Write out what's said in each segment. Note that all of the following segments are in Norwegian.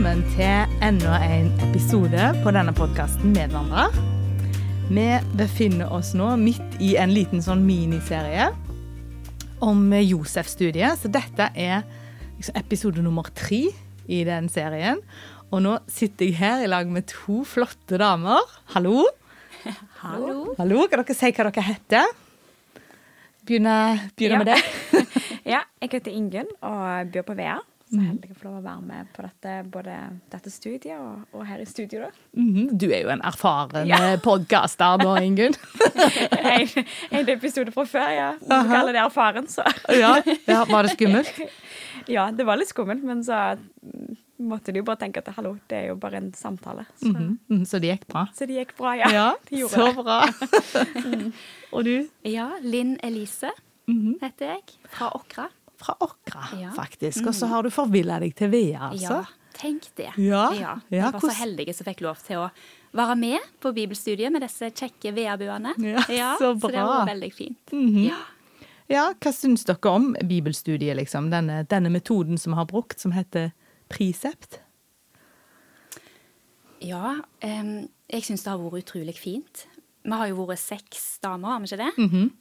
velkommen til enda en episode på denne podkasten Medvandrere. Vi befinner oss nå midt i en liten sånn miniserie om Josef-studiet. Så dette er liksom episode nummer tre i den serien. Og nå sitter jeg her i lag med to flotte damer. Hallo. Hallo. Hallo. Kan dere si hva dere heter? Begynne, begynne Ja. med det. Ja, jeg heter Ingunn og bor på VEA. Så heldig å få lov å være med på dette, både dette studiet og, og her i studio. da. Mhm, Du er jo en erfaren Ja. ja. podkaster nå, Ingunn. En, en episode fra før, ja. Du kaller det erfaren, så Ja, ja, Var det skummelt? Ja, det var litt skummelt, men så mm, måtte de jo bare tenke at hallo, det er jo bare en samtale. Så, Mhm, Så det gikk bra? så det gikk bra, ja. Ja, de gjorde så det. bra. Og du? Ja, Linn Elise heter jeg. Fra Åkra. Fra Åkra, Ja. faktisk. Og så har du forvilla deg til Vea, altså. Ja, tenk det. Ja, ja, var så hvordan- heldig som fikk lov til å være med på bibelstudiet med disse kjekke veabuene. Ja, så Så det var veldig fint. Ja. Ja, hva syns dere om bibelstudiet, liksom? Denne, denne metoden som vi har brukt, som heter Prisept? Ja, um, jeg syns det har vært utrolig fint. Vi har jo vært seks damer, har vi ikke det?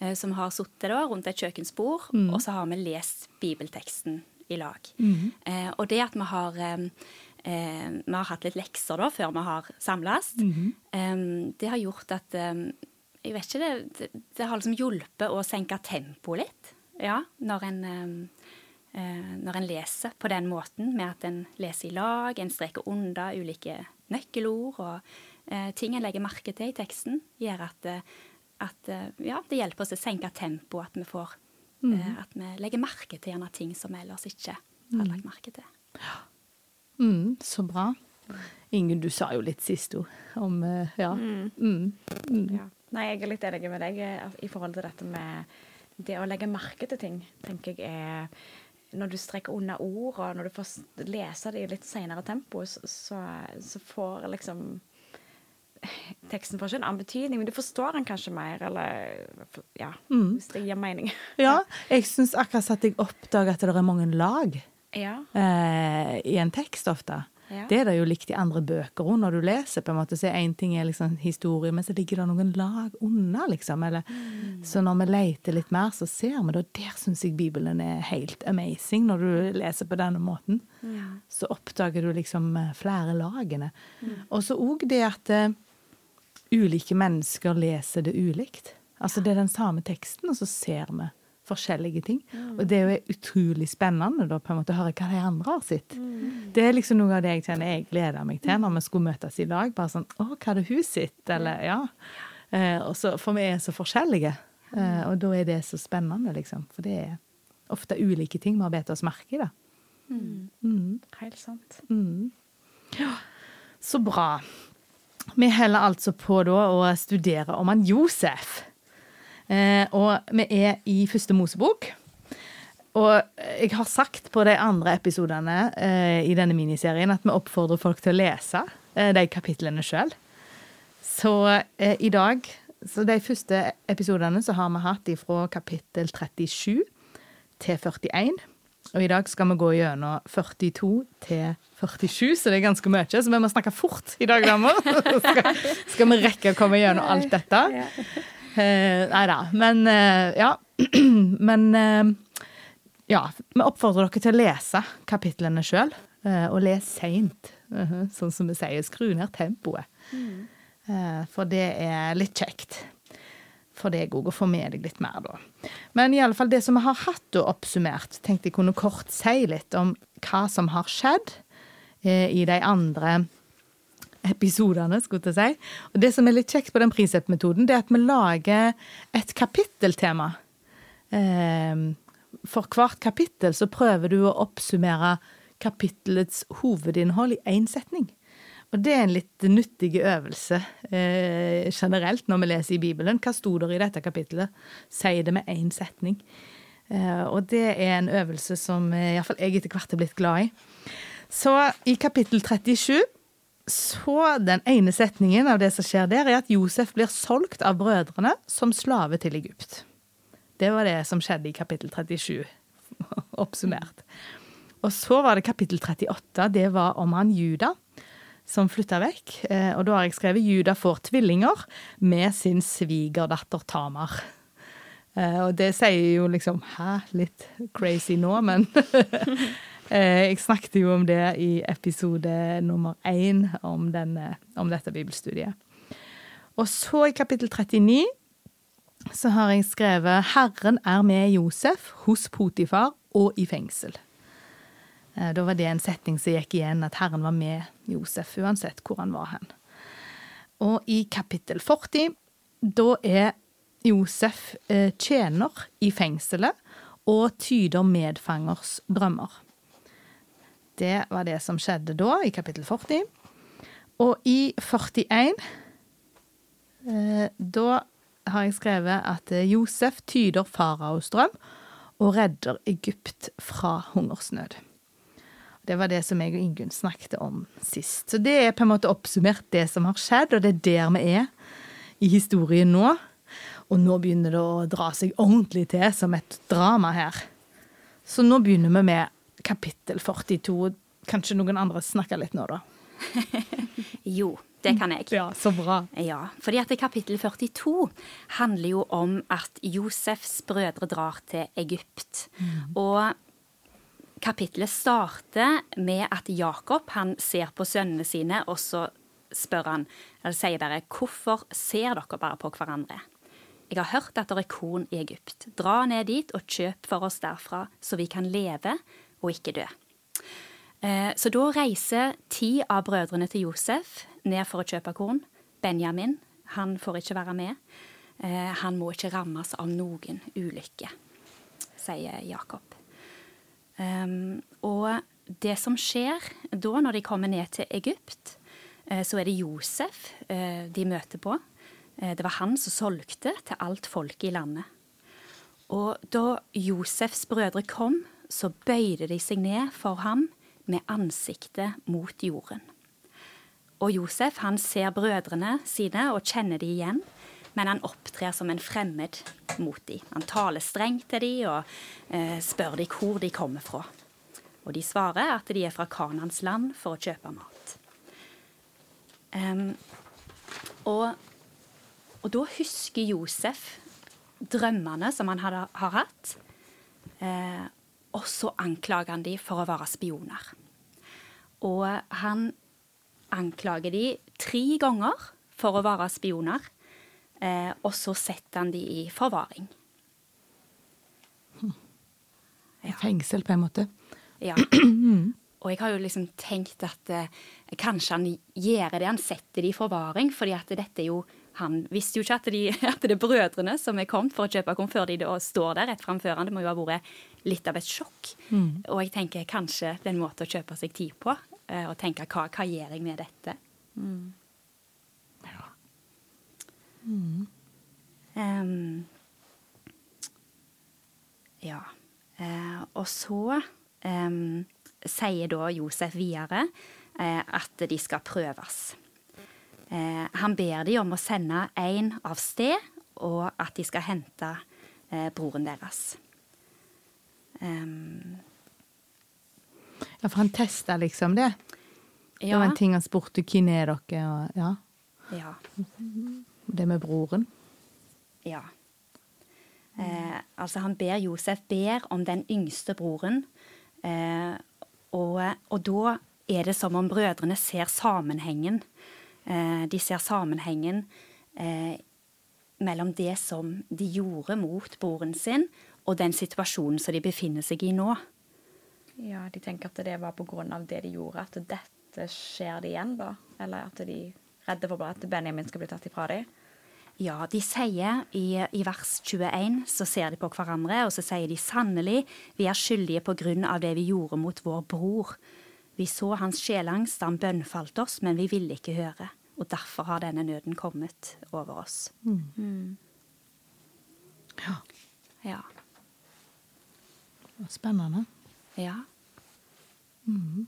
Eh, Som har sittet rundt et kjøkkenbord, og så har vi lest bibelteksten i lag. Eh, og det at vi har eh, Vi har hatt litt lekser da før vi har samles. eh, det har gjort at Jeg vet ikke, det, det, det har liksom hjulpet å senke tempoet litt. Ja, når en eh, når en leser på den måten, med at en leser i lag, en streker under ulike nøkkelord og eh, ting en legger merke til i teksten, gjør at, eh, at eh, ja, det hjelper oss å senke tempoet, at vi får eh, At vi legger merke til gjerne ting som vi ellers ikke har lagt merke til. Mm, så bra. Ingunn, du sa jo litt sist ord om eh, Ja. Mm. Ja. Nei, jeg er litt enig med deg i forhold til dette med det å legge merke til ting, tenker jeg er Når du strekker unna ord, og når du får lese det i litt senere tempo, så, så, så får liksom teksten får ikke en annen betydning, men du forstår den kanskje mer, eller Ja, hvis det gir mening. ja jeg syns akkurat at jeg oppdager at det er mange lag Ja. eh, i en tekst ofte. Ja. Det er det jo likt i andre bøker òg, når du leser. på en måte, så Én ting er liksom historie, men så ligger det noen lag unna, liksom. Eller, Så når vi leter litt mer, så ser vi det. Og der syns jeg Bibelen er helt amazing, når du leser på denne måten. Så oppdager du liksom eh, flere lagene. Og så òg det at uh, ulike mennesker leser det ulikt. Altså det er den samme teksten, og så ser vi forskjellige ting. Og det er jo utrolig spennende da, på en måte, å høre hva de andre har sett. Det er liksom noe av det jeg kjenner jeg gleder meg til når vi skulle møtes i lag. Bare sånn Å, hva hadde hun sett? Eller ja. Eh, og så, for vi er så forskjellige. Eh, og da er det så spennende, liksom. For det er ofte ulike ting vi har bedt oss merke i, da. Helt sant. Ja. Så bra. Vi holder altså på da å studere om han Josef. Eh, og vi er i første Mosebok. Og jeg har sagt på de andre episodene eh, i denne miniserien at vi oppfordrer folk til å lese eh, de kapitlene sjøl. Så i dag, så de første episodene, så har vi hatt fra kapittel 37 til 41. Og i dag skal vi gå gjennom 42 til 47, så det er ganske mye. Så vi må snakke fort i dag, damer. Skal, skal vi rekke å komme gjennom alt dette. Eh, nei da. Men eh, ja. Men eh, ja. Vi oppfordrer dere til å lese kapitlene sjøl, og les seint. Sånn som vi sier. Skru ned tempoet. Mm. for det er litt kjekt for deg òg å få med deg litt mer, da. Men i alle fall det som vi har hatt og oppsummert, tenkte jeg kunne kort si litt om hva som har skjedd i de andre episodene, skulle jeg si. Og det som er litt kjekt på den Prisep-metoden, det er at vi lager et kapitteltema. Eh, for hvert kapittel så prøver du å oppsummere kapittelets hovedinnhold i én setning. Og det er en litt nyttig øvelse eh, generelt når vi leser i Bibelen. Hva sto der i dette kapittelet? Si det med én setning. Eh, og det er en øvelse som eh, iallfall jeg etter hvert er blitt glad i. Så i kapittel 37 så den ene setningen av det som skjer der, er at Josef blir solgt av brødrene som slave til Egypt. Det var det som skjedde i kapittel 37, oppsummert. Og så var det kapittel 38. Det var om han Juda som flytta vekk. Eh, og da har jeg skrevet 'Juda får tvillinger' med sin svigerdatter Tamar. Eh, og det sier jo liksom Hæ, litt crazy nå, men Jeg snakket jo om det i episode nummer én om, denne, om dette bibelstudiet. Og så i kapittel 39 så har jeg skrevet 'Herren er med Josef hos Potifar og i fengsel'. Eh, da var det en setning som gikk igjen, at Herren var med Josef uansett hvor han var hen. Og i kapittel 40, da er Josef eh, tjener i fengselet og tyder medfangers drømmer. Det var det som skjedde da, i kapittel 40. Og i 41, eh, da har jeg skrevet at Josef tyder faraos drøm og redder Egypt fra hungersnød. Det var det som jeg og Ingunn snakket om sist. Så det er på en måte oppsummert det som har skjedd, og det er der vi er i historien nå. Og nå begynner det å dra seg ordentlig til som et drama her. Så nå begynner vi med kapittel 42. Kanskje noen andre snakker litt nå, da? jo, det kan jeg. Ja, Så bra. Ja, fordi at Kapittel 42 handler jo om at Josefs brødre drar til Egypt. Mm. Og kapittelet starter med at Jakob han ser på sønnene sine, og så spør han, eller sier bare 'Hvorfor ser dere bare på hverandre?' Jeg har hørt at det er korn i Egypt. Dra ned dit og kjøp for oss derfra, så vi kan leve og ikke dø. Eh, så da reiser ti av brødrene til Josef ned for å kjøpe korn. Benjamin han får ikke være med. Eh, han må ikke rammes av noen ulykke, sier Jakob. Um, og det som skjer da, når de kommer ned til Egypt, uh, så er det Josef de møter på. Det var han som solgte til alt folket i landet. Og da Josefs brødre kom, så bøyde de seg ned for ham med ansiktet mot jorden. Og Josef han ser brødrene sine og kjenner de igjen men han opptrer som en fremmed mot dem. Han taler strengt til dem og eh, spør dem hvor de kommer fra. Og de svarer at de er fra Kanans land for å kjøpe mat. Um, og, og, da husker Josef drømmene som han hadde, har hatt, eh, og så anklager han dem for å være spioner. Og han anklager dem tre ganger for å være spioner. Eh, og så setter han de i forvaring. Ja. Fengsel, på en måte. Ja. Og jeg har jo liksom tenkt at eh, kanskje han gjør det, han setter de i forvaring, fordi at dette er jo han visste jo ikke at, de, at det er brødrene som er kommet for å kjøpe korn, før de da står der rett framfor han. Det må jo ha vært litt av et sjokk. Mm. Og jeg tenker kanskje det er en måte å kjøpe seg tid på, eh, og tenke hva, hva gjør jeg med dette? Mm. Mm. Um, ja. Uh, og så um, sier da Josef videre uh, at de skal prøves. Uh, han ber de om å sende én av sted, og at de skal hente broren deres. Um, ja, for han testa liksom det? Ja. Det var en ting han spurte hvem er dere, og ja. ja. Det med broren? Ja. Eh, altså, han ber Josef ber om den yngste broren, eh, og, og, da er det som om brødrene ser sammenhengen. Eh, de ser sammenhengen eh, mellom det som de gjorde mot broren sin, og den situasjonen som de befinner seg i nå. Ja, de tenker at det var av det de gjorde, at dette skjer det igjen, da? Eller at de er redde for at Benjamin skal bli tatt ifra dem? Ja, de sier i, i, vers 21, så ser de på hverandre, og så sier de sannelig, vi er skyldige på grunn av det vi gjorde mot vår bror. Vi så hans sjelangst da han bønnfalt oss, men vi ville ikke høre. Og derfor har denne nøden kommet over oss. Mm. Mm. Ja. ja. Spennende. Ja. Mm.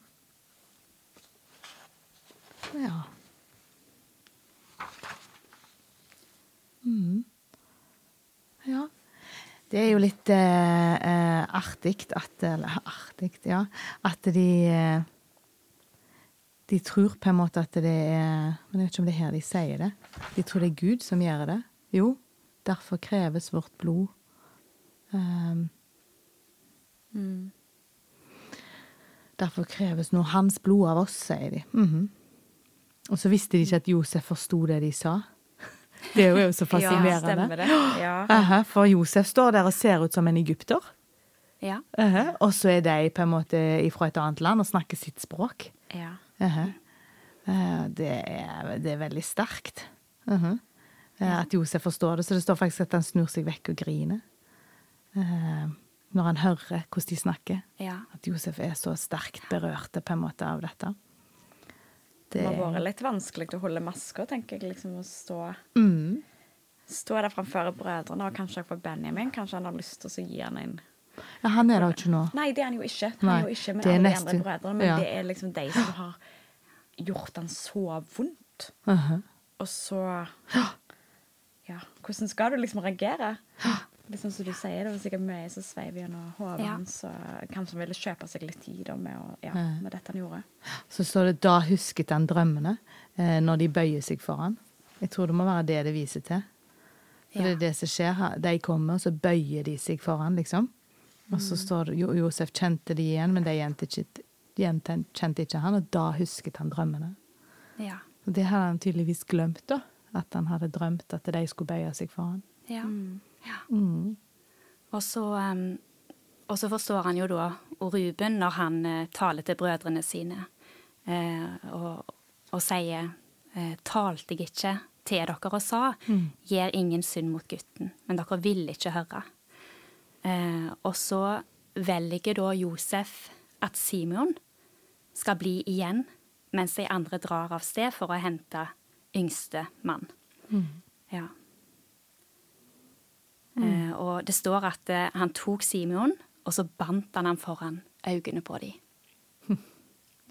Ja. Mm. Ja. Det er jo litt eh, eh, artig at Eller artig, ja. At de eh, De tror på en måte at det er Men jeg vet ikke om det er her de sier det. De tror det er Gud som gjør det. Jo, derfor kreves vårt blod. Um, Derfor kreves nå hans blod av oss, sier de. Mhm. Og så visste de ikke at Josef forsto det de sa. Det er jo så fascinerende. ja, det. Ja. For Josef står der og ser ut som en egypter. Ja. Aha, Og så er de på en måte fra et annet land og snakker sitt språk. ja. Aha. Eh, Det, er, det er veldig sterkt. Uh -huh. At Josef forstår det. Så det står faktisk at han snur seg vekk og griner. Eh, Når han hører hvordan de snakker. ja. At Josef er så sterkt berørte på en måte av dette. Det har vært litt vanskelig å holde maska, tenker jeg. liksom Å stå, mm. stå der framfor brødrene, og kanskje for Benjamin. Kanskje han har lyst til å gi han en Ja, han er der ikke nå. Nei, det er han jo ikke. Han Nei, er jo ikke med er alle de andre brødrene, men ja. det er liksom de som har gjort han så vondt. Aha. Og så Ja, hvordan skal du liksom reagere? Liksom som du sier, det var sikkert mye som sveiv gjennom hodet hans. og Kanskje han ville kjøpe seg litt tid da, med, å, ja, med dette han gjorde. Så står det 'da husket han drømmene' eh, når de bøyer seg for han. Jeg tror det må være det det viser til. For Ja. det er det som skjer. her. De kommer, og så bøyer de seg for han, liksom. Og så står jo, Josef kjente de igjen, men de kjente ikke, kjente ikke han, og da husket han drømmene. Ja. Og det hadde han tydeligvis glemt, da. At han hadde drømt at de skulle bøye seg for han. ja. ja. Mm. Og så, um, og så forstår han jo da og Ruben når han eh, taler til brødrene sine eh, og, og sier eh, Talte jeg ikke til dere og sa, gjør ingen synd mot gutten, men dere ville ikke høre. Eh, og så velger da Josef at Simeon skal bli igjen, mens de andre drar av sted for å hente yngste mann. Ja. Eh, og det står at eh, han tok Simeon, og så bandt han ham foran øynene på dem.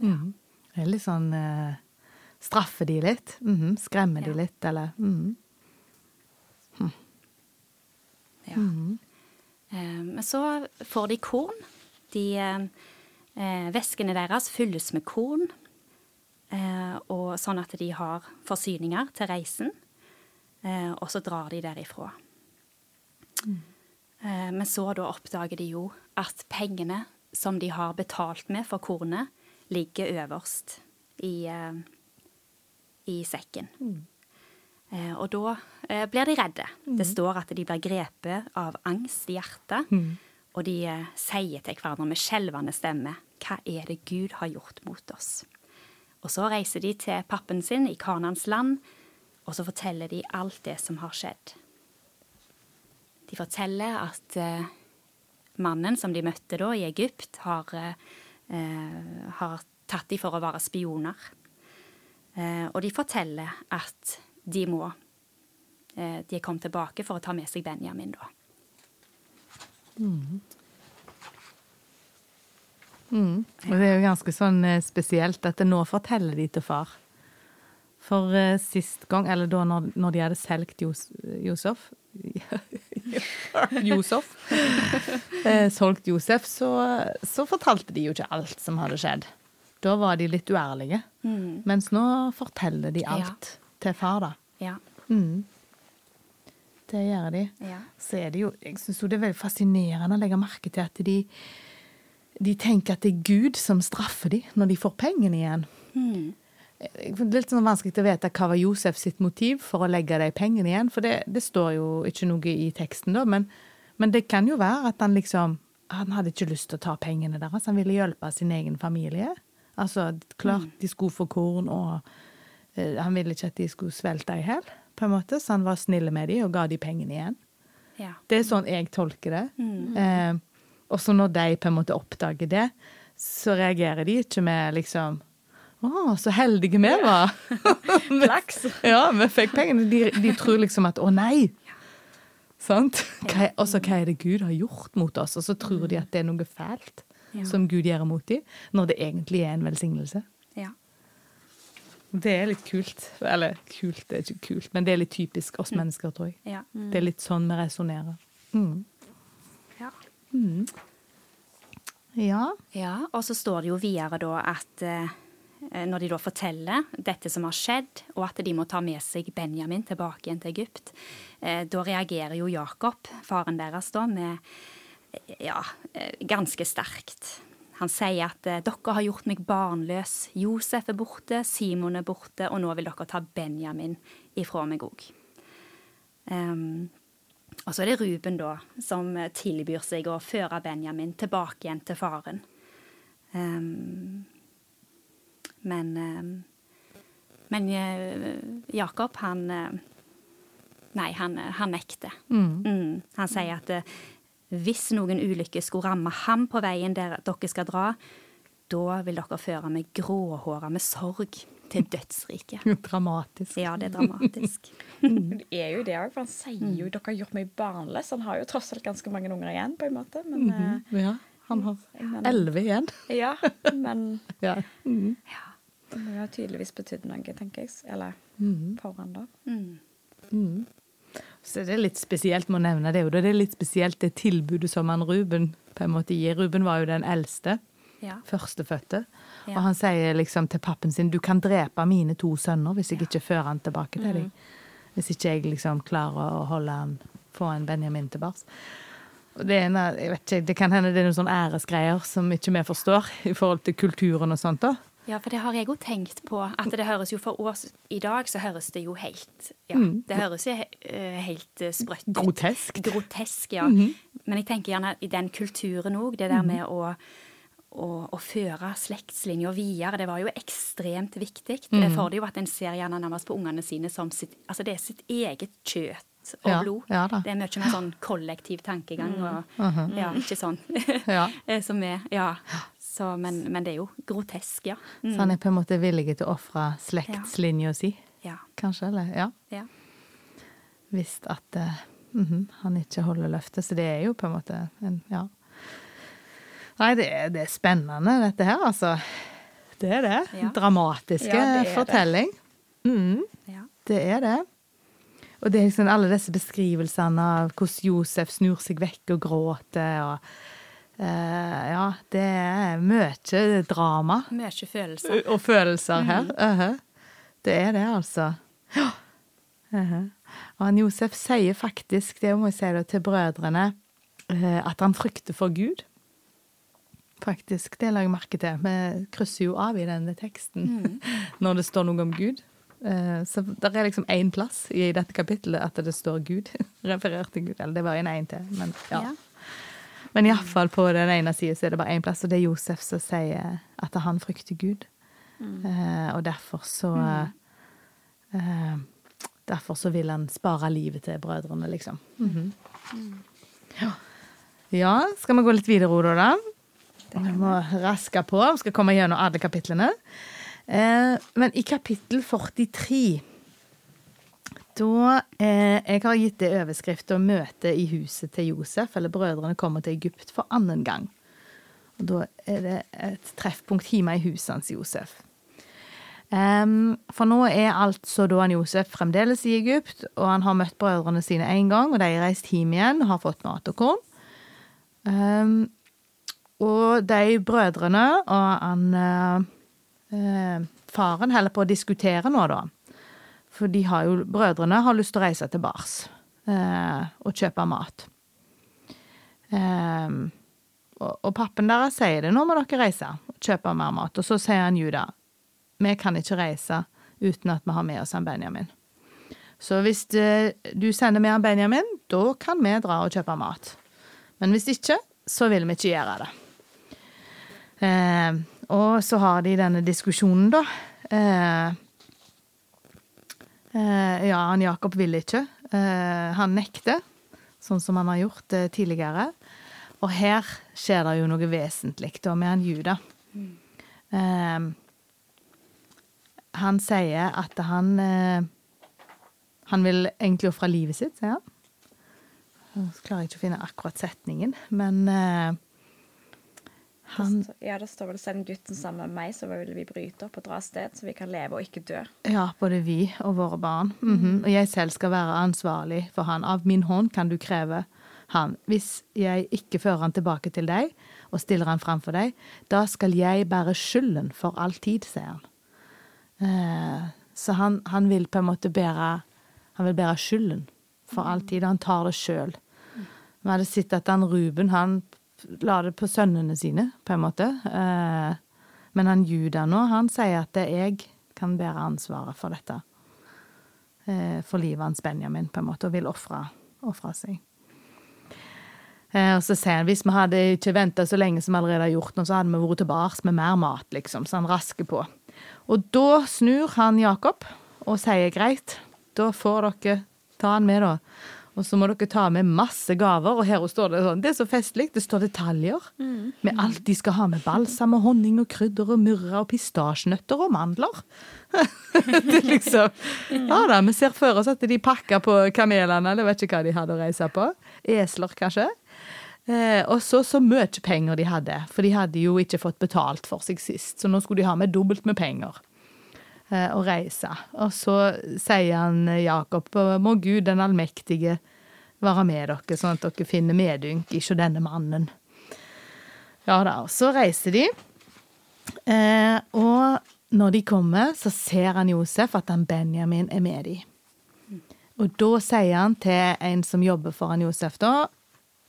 Mm. Det er litt sånn eh, Straffe de litt? Mm -hmm. Skremme Ja. litt, eller? mhm. Ja. Eh, men så får de korn. De, eh, eh, deres fylles med korn, eh, og sånn at de har forsyninger til reisen. Eh, og så drar de derifra. Eh, men så da oppdager de jo at pengene som de har betalt med for kornet, ligger øverst i, i sekken. Eh, og da eh, blir de redde. Det står at de blir grepet av angst i hjertet. Og de eh, sier til hverandre med skjelvende stemme hva er det Gud har gjort mot oss? Og så reiser de til pappen sin i Kanans land, og så forteller de alt det som har skjedd. De forteller at eh, mannen som de møtte da i Egypt, har, eh, eh, har tatt de for å være spioner. Eh, og de forteller at de må eh, De kom tilbake for å ta med seg Benjamin, da. Mm. Og det er jo ganske sånn eh, spesielt at det nå forteller de til far. For eh, sist gang, eller da når, når de hadde solgt Jos, Josef Josef. eh, solgt Josef, så, så fortalte de jo ikke alt som hadde skjedd. Da var de litt uærlige. Mens nå forteller de alt til far, da. Ja. Mm. Det gjør de. Ja. Så er det jo Jeg syns jo det er veldig fascinerende å legge merke til at de, de tenker at det er Gud som straffer dem når de får pengene igjen. Mm. Det er litt sånn vanskelig å vite hva var Josef sitt motiv for å legge de pengene igjen, for det, det står jo ikke noe i teksten, da, men, men det kan jo være at han liksom Han hadde ikke lyst til å ta pengene deres, han ville hjelpe sin egen familie. Altså, klart de skulle få korn, og han ville ikke at de skulle svelte i hjel, på en måte, så han var snill med dem og ga dem pengene igjen. Ja. Det er sånn jeg tolker det. Eh, og så når de på en måte oppdager det, så reagerer de ikke med liksom Å, så heldige vi var! Flaks. ja, vi fikk pengene. De, de tror liksom at å nei! Sant? Er- Og så hva er det Gud har gjort mot oss? Og så tror de at det er noe fælt Ja. som Gud gjør mot dem, når det egentlig er en velsignelse. Ja. Det er litt kult. Eller kult, det er ikke kult, men det er litt typisk oss mennesker, tror jeg. Ja. Det er litt sånn vi resonnerer. Mm. Ja. Ja, og så står det jo videre da at eh, når de da forteller dette som har skjedd, og at de må ta med seg Benjamin tilbake igjen til Egypt, eh, da reagerer jo Jakob, faren deres, da, med ja, eh, ganske sterkt. Han sier at eh, dere har gjort meg barnløs. Josef er borte, Simon er borte, og nå vil dere ta Benjamin ifra meg òg. og så er det Ruben, da, som tilbyr seg å føre Benjamin tilbake igjen til faren. Um, men um, men eh, Jakob, han Nei, han, han nekter. Mm. Han sier at hvis noen ulykke skulle ramme ham på veien der dere skal dra, da vil dere føre meg gråhåra med sorg til dødsriket. Dramatisk. Ja, det er dramatisk. Det er jo det òg, for han sier jo 'dere har gjort meg barnløs'. Han har jo tross alt ganske mange unger igjen, på en måte. Men, Ja, han har elleve igjen. ja, men Ja. Mhm. det må jo tydeligvis betydd noe, tenker jeg. Eller for han, da. Mm. Så det er litt spesielt med å nevne det. Og det er litt spesielt det tilbudet som han Ruben på en måte gir. Ruben var jo den eldste. Ja. Førstefødte. Ja. Og han sier liksom til pappen sin du kan drepe mine to sønner hvis jeg ikke fører han tilbake til deg. Hvis ikke jeg liksom klarer å holde han, få han Benjamin tilbake. Og det, en, av- jeg vet ikke, det kan hende det er noen sånne æresgreier som ikke vi forstår i forhold til kulturen og sånt. da. Ja, for det har jeg òg tenkt på. At det høres jo for oss I dag så høres det jo helt Ja, det høres jo eh, helt eh, sprøtt ut. Grotesk. Grotesk, ja. Men jeg tenker gjerne i den kulturen òg, det der med å, å, å føre slektslinjer videre, det var jo ekstremt viktig. For det er jo at en ser gjerne nærmest på ungene sine som sitt Altså det er sitt eget kjøtt og Ja, blod. ja det er mye mer sånn kollektiv tankegang og Ja, ikke sånn Ja. eh, som er Ja. Så, men, men det er jo grotesk, ja. Mm. Så han er på en måte villig til å ofre slektslinja si, Ja. kanskje? Eller? Ja. ja. Hvis at uh, mm -hmm, han ikke holder løftet. Så det er jo på en måte en Ja. Nei, det er, det er spennende, dette her, altså. Det er det. Ja. Dramatiske Ja, det er det. fortelling. Mhm, ja. det er det. Og det er liksom alle disse beskrivelsene av hvordan Josef snur seg vekk og gråter og Ja, det er mye drama Mye følelser. og følelser her. Mhm. Det er det, altså. Ja. -huh. Og han Josef sier faktisk, det må jeg si da, til brødrene, eh, at han frykter for Gud. Faktisk, det la jeg merke til. Vi krysser jo av i denne teksten når det står noe om Gud. Eh, Så det er liksom én plass i dette kapittelet at det står Gud. Referert til Gud. Eller det var en én til, men ja. Ja. Men iallfall på den ene sida så er det bare én plass, og det er Josef som sier at han frykter Gud. Eh, og derfor så eh, Derfor så vil han spare livet til brødrene, liksom. Mhm. ja. ja, skal vi gå litt videre, Oda, da? Vi må raske på. Vi skal komme gjennom alle kapitlene. Eh, men i kapittel 43 da eh, Jeg har gitt det overskrift om møte i huset til Josef, eller brødrene kommer til Egypt for annen gang. Og Da er det et treffpunkt hjemme i huset hans, Josef. Um, for nå er altså da han Josef fremdeles i Egypt, og han har møtt brødrene sine én gang, og de har reist hjem igjen og har fått mat og korn. Um, og de brødrene og han eh, eh, Faren holder på å diskutere nå, da. For de har jo, brødrene har lyst til å reise til Bars eh, og kjøpe mat. Eh, og, og pappen deres sier det, nå må dere reise og kjøpe mer mat. Og så sier han Juda, vi kan ikke reise uten at vi har med oss han Benjamin. Så hvis eh, du sender med han Benjamin, da kan vi dra og kjøpe mat. Men hvis ikke, så vil vi ikke gjøre det. Eh, og så har de denne diskusjonen, da. Eh, ja, han Jakob ville ikke. Eh, han nekter, sånn som han har gjort eh, tidligere. Og her skjer det jo noe vesentlig da med han Juda. Eh, han sier at han eh, Han vil egentlig ofre livet sitt, sier han. Jeg klarer ikke å finne akkurat setningen, men eh, han Ja, det står vel 'send gutten sammen med meg, så vil vi bryte opp og dra av sted, så vi kan leve og ikke dø'. Ja, både vi og våre barn. Mhm. Og jeg selv skal være ansvarlig for han. Av min hånd kan du kreve han, hvis jeg ikke fører han tilbake til deg og stiller han framfor deg, da skal jeg bære skylden for all tid, sier han. Eh, så han, han, vil på en måte bære Han vil bære skylden for all tid, han tar det sjøl. Vi hadde sett at han Ruben han la det på sønnene sine, på en måte. Eh, men han Juda nå, han sier at jeg kan bære ansvaret for dette. Eh, for livet hans Benjamin, på en måte, og vil ofre seg. Eh, og så sier han hvis vi hadde ikke venta så lenge som vi allerede har gjort nå, så hadde vi vært tilbake med mer mat, liksom. Så han rasker på. Og da snur han Jakob og sier greit, da får dere ta han med, da. Og så må dere ta med masse gaver. Og her står det sånn, det er så festlig. Det står detaljer mm. med alt de skal ha med. Balsam og honning og krydder og myrra og pistasjenøtter og mandler. det liksom Ja da, vi ser for oss at de pakker på kamelene, eller vet ikke hva de hadde å reise på. Esler, kanskje. Eh, og så så mye penger de hadde, for de hadde jo ikke fått betalt for seg sist. Så nå skulle de ha med dobbelt med penger eh, og reise. Og så sier han eh, Jakob, må Gud den allmektige være med dere, sånn at dere finner medynk ikke denne mannen. Ja da, og så reiser de. Eh, og når de kommer, så ser han Josef at han Benjamin er med dem. Og da sier han til en som jobber for han Josef, da,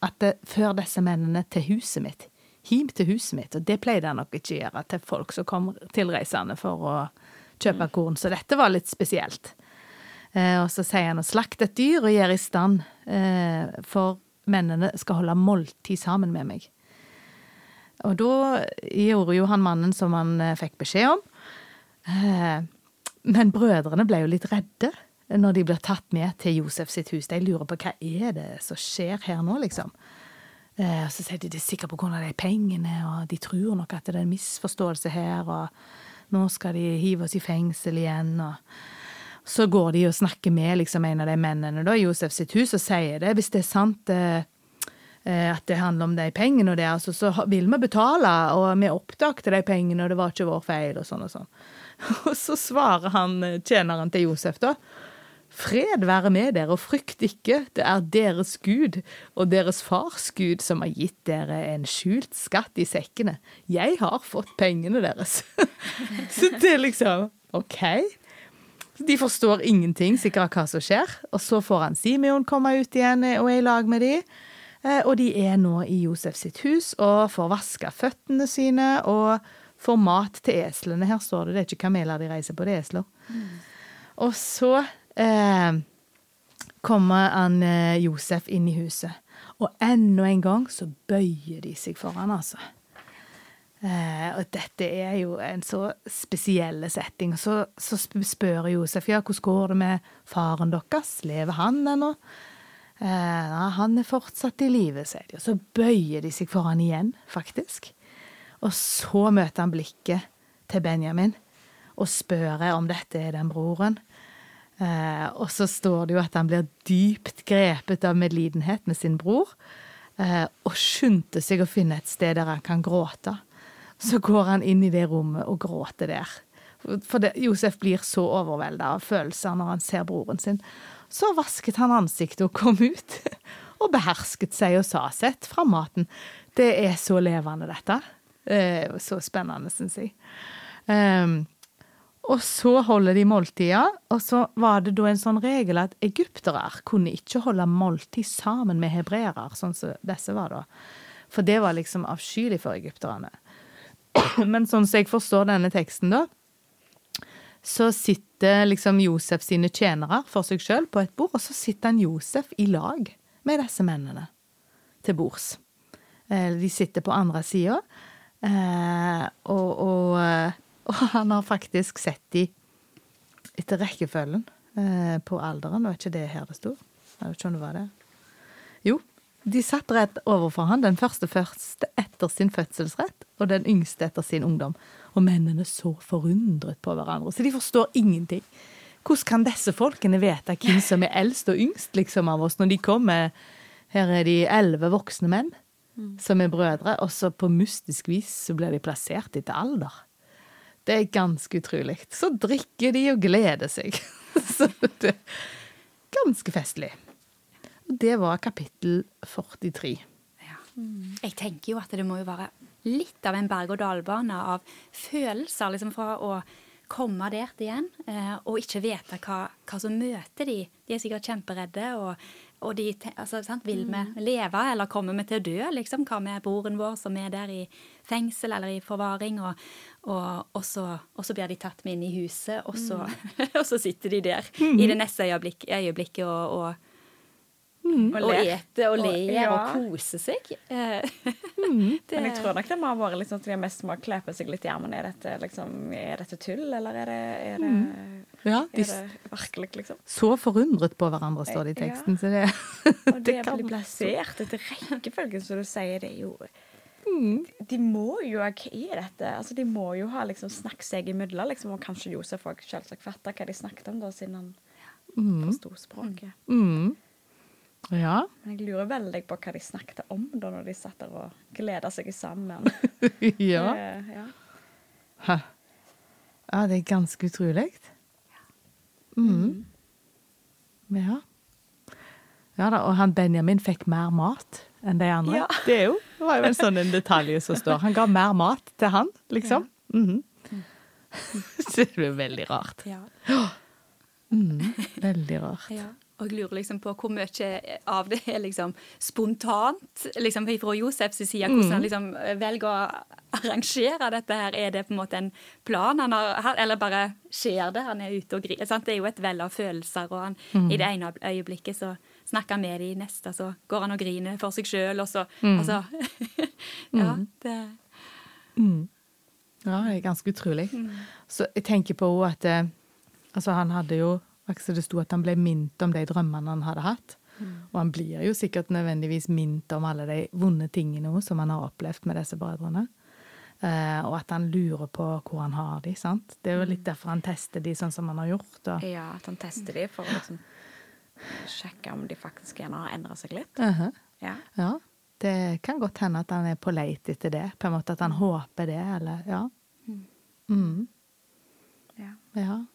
at det, før disse mennene til huset mitt. Him til huset mitt. Og det pleide han nok ikke å gjøre til folk som kom tilreisende for å kjøpe korn. Så dette var litt spesielt. Eh, og så sier han å slakte et dyr og gjøre i stand, eh, for mennene skal holde måltid sammen med meg. Og da gjorde jo han mannen som han eh, fikk beskjed om. Men brødrene ble jo litt redde når de blir tatt med til Josef sitt hus. De lurer på hva er det som skjer her nå, liksom. Og så sier de de er sikre på hvordan de pengene, og de tror nok at det er en misforståelse her, og nå skal de hive oss i fengsel igjen, og så går de og snakker med liksom, en av de mennene da, i Josef sitt hus og sier det. Hvis det er sant eh, eh at det handler om de pengene, og det, altså, så vil vi betale, og vi oppdaget de pengene, og det var ikke vår feil, og sånn og sånn. Og så svarer han eh, tjeneren til Josef, da. Fred være med dere, og frykt ikke, det er deres Gud og deres fars Gud som har gitt dere en skjult skatt i sekkene. Jeg har fått pengene deres. så det er liksom OK. De forstår ingenting sikkert hva som skjer. Og så får han Simeon komme ut igjen og er i lag med de. Eh, og de er nå i Josef sitt hus og får vaska føttene sine og får mat til eslene. Her står det, det er ikke kameler de reiser på, det er esler. Mm. Og så eh, kommer han eh, Josef inn i huset. Og enda en gang så bøyer de seg for han, altså. Eh, og dette er jo en så spesiell setting. Så, så spør Josef ja, hvordan går det med faren deres. Lever han ennå? Eh, han er fortsatt i live, sier de. Og så bøyer de seg for han igjen, faktisk. Og så møter han blikket til Benjamin og spør om dette er den broren. Eh, og så står det jo at han blir dypt grepet av medlidenhet med sin bror, eh, og skyndte seg å finne et sted der han kan gråte. Så går han inn i det rommet og gråter der. For det, Josef blir så overvelda av følelser når han ser broren sin. Så vasket han ansiktet og kom ut, og behersket seg og sa sett fra maten. Det er så levende, dette. Eh, så spennende, syns jeg. Um, og så holder de måltida, og så var det da en sånn regel at egyptere kunne ikke holde måltid sammen med hebreere, sånn som disse var da. For det var liksom avskyelig for egypterne. Men sånn som jeg forstår denne teksten, da, så sitter liksom Josef sine tjenere for seg sjøl på et bord, og så sitter han Josef i lag med disse mennene til bords. Eh, de sitter på andre sida, eh, og, og eh, og han har faktisk sett de etter rekkefølgen eh, på alderen. Var ikke det her det sto? Jeg vet ikke om det var det. Jo, de satt rett overfor han, den første første etter sin fødselsrett, og den yngste etter sin ungdom. Og mennene så forundret på hverandre, så de forstår ingenting. Hvordan kan disse folkene vite hvem som er eldst og yngst liksom av oss, når de kommer Her er de elleve voksne menn mm. som er brødre, og så på mystisk vis så blir de plassert etter alder. Det er ganske utrolig. Så drikker de og gleder seg. Så det er ganske festlig. Og det var kapittel 43. Ja. Jeg tenker jo at det må jo være litt av en berg-og-dal-bane av følelser liksom fra å komme der igjen, eh, og ikke vite hva, hva, som møter de. De er sikkert kjemperedde, og, og de altså, sant, Vil vi mm. leve, eller kommer vi til å dø? liksom? Hva med broren vår som er der i fengsel eller i forvaring? Og, og, og, så, og så, blir de tatt med inn i huset, og så, mm. og så sitter de der mm. i det neste øyeblikk, øyeblikket og Mm. Og, ete og le og, ja. kose seg. mm. Men jeg tror nok det må ha vært liksom, at de mest må klepe seg litt i armen. Er dette, liksom, er dette tull, eller er det, er det, mm. ja, de, er det virkelig, liksom? Så forundret på hverandre, står det i teksten. Så det, og det, det blir plassert etter rekkefølgen, som du sier. Det er jo Mm. De må jo Hva er dette? Altså, de må jo ha liksom snakket seg imellom, liksom, og kanskje Josef òg selvsagt fatta hva de snakket om, da, siden han mm. forsto språket. Mm. Ja. Men jeg lurer veldig på hva de snakket om da når de satt der og gleda seg sammen. ja. Det, ja. ja. det er ganske utrolig. Mm. Ja. Ja da, og han Benjamin fikk mer mat enn de andre. Ja. Det, er jo, det, var jo en sånn en detalj som står. Han ga mer mat til han, liksom. Ja. Mm -hmm. Så det er veldig rart. Ja. Mm, veldig rart. Ja. Og jeg lurer liksom på hvor mye av det er liksom spontant liksom fra Josefs side, hvordan han mm. liksom velger å arrangere dette her. Er det på en måte en plan, han har, eller bare skjer det? Han er ute og griner. Det er jo et vell av følelser, og han, mm. i det ene øyeblikket så snakker med de neste så går han og griner for seg sjøl, og så mm. Altså Ja, mm. det mm. Ja, det er ganske utrolig. Mm. Så jeg tenker på at eh, Altså, han hadde jo altså, det sto at han ble minnet om de drømmene han hadde hatt. Mm. Og han blir jo sikkert nødvendigvis minnet om alle de vonde tingene som han har opplevd med disse brødrene. Uh, og at han lurer på hvor han har de, sant. Det er jo litt mm. derfor han tester de sånn som han har gjort. Og... Ja, at han tester de for å liksom sjekke om de faktisk gjerne har endra seg litt. Uh -huh. ja. ja. Det kan godt hende at han er på leit etter det. På en måte at han håper det, eller Ja. Mm. mm. Ja. ja.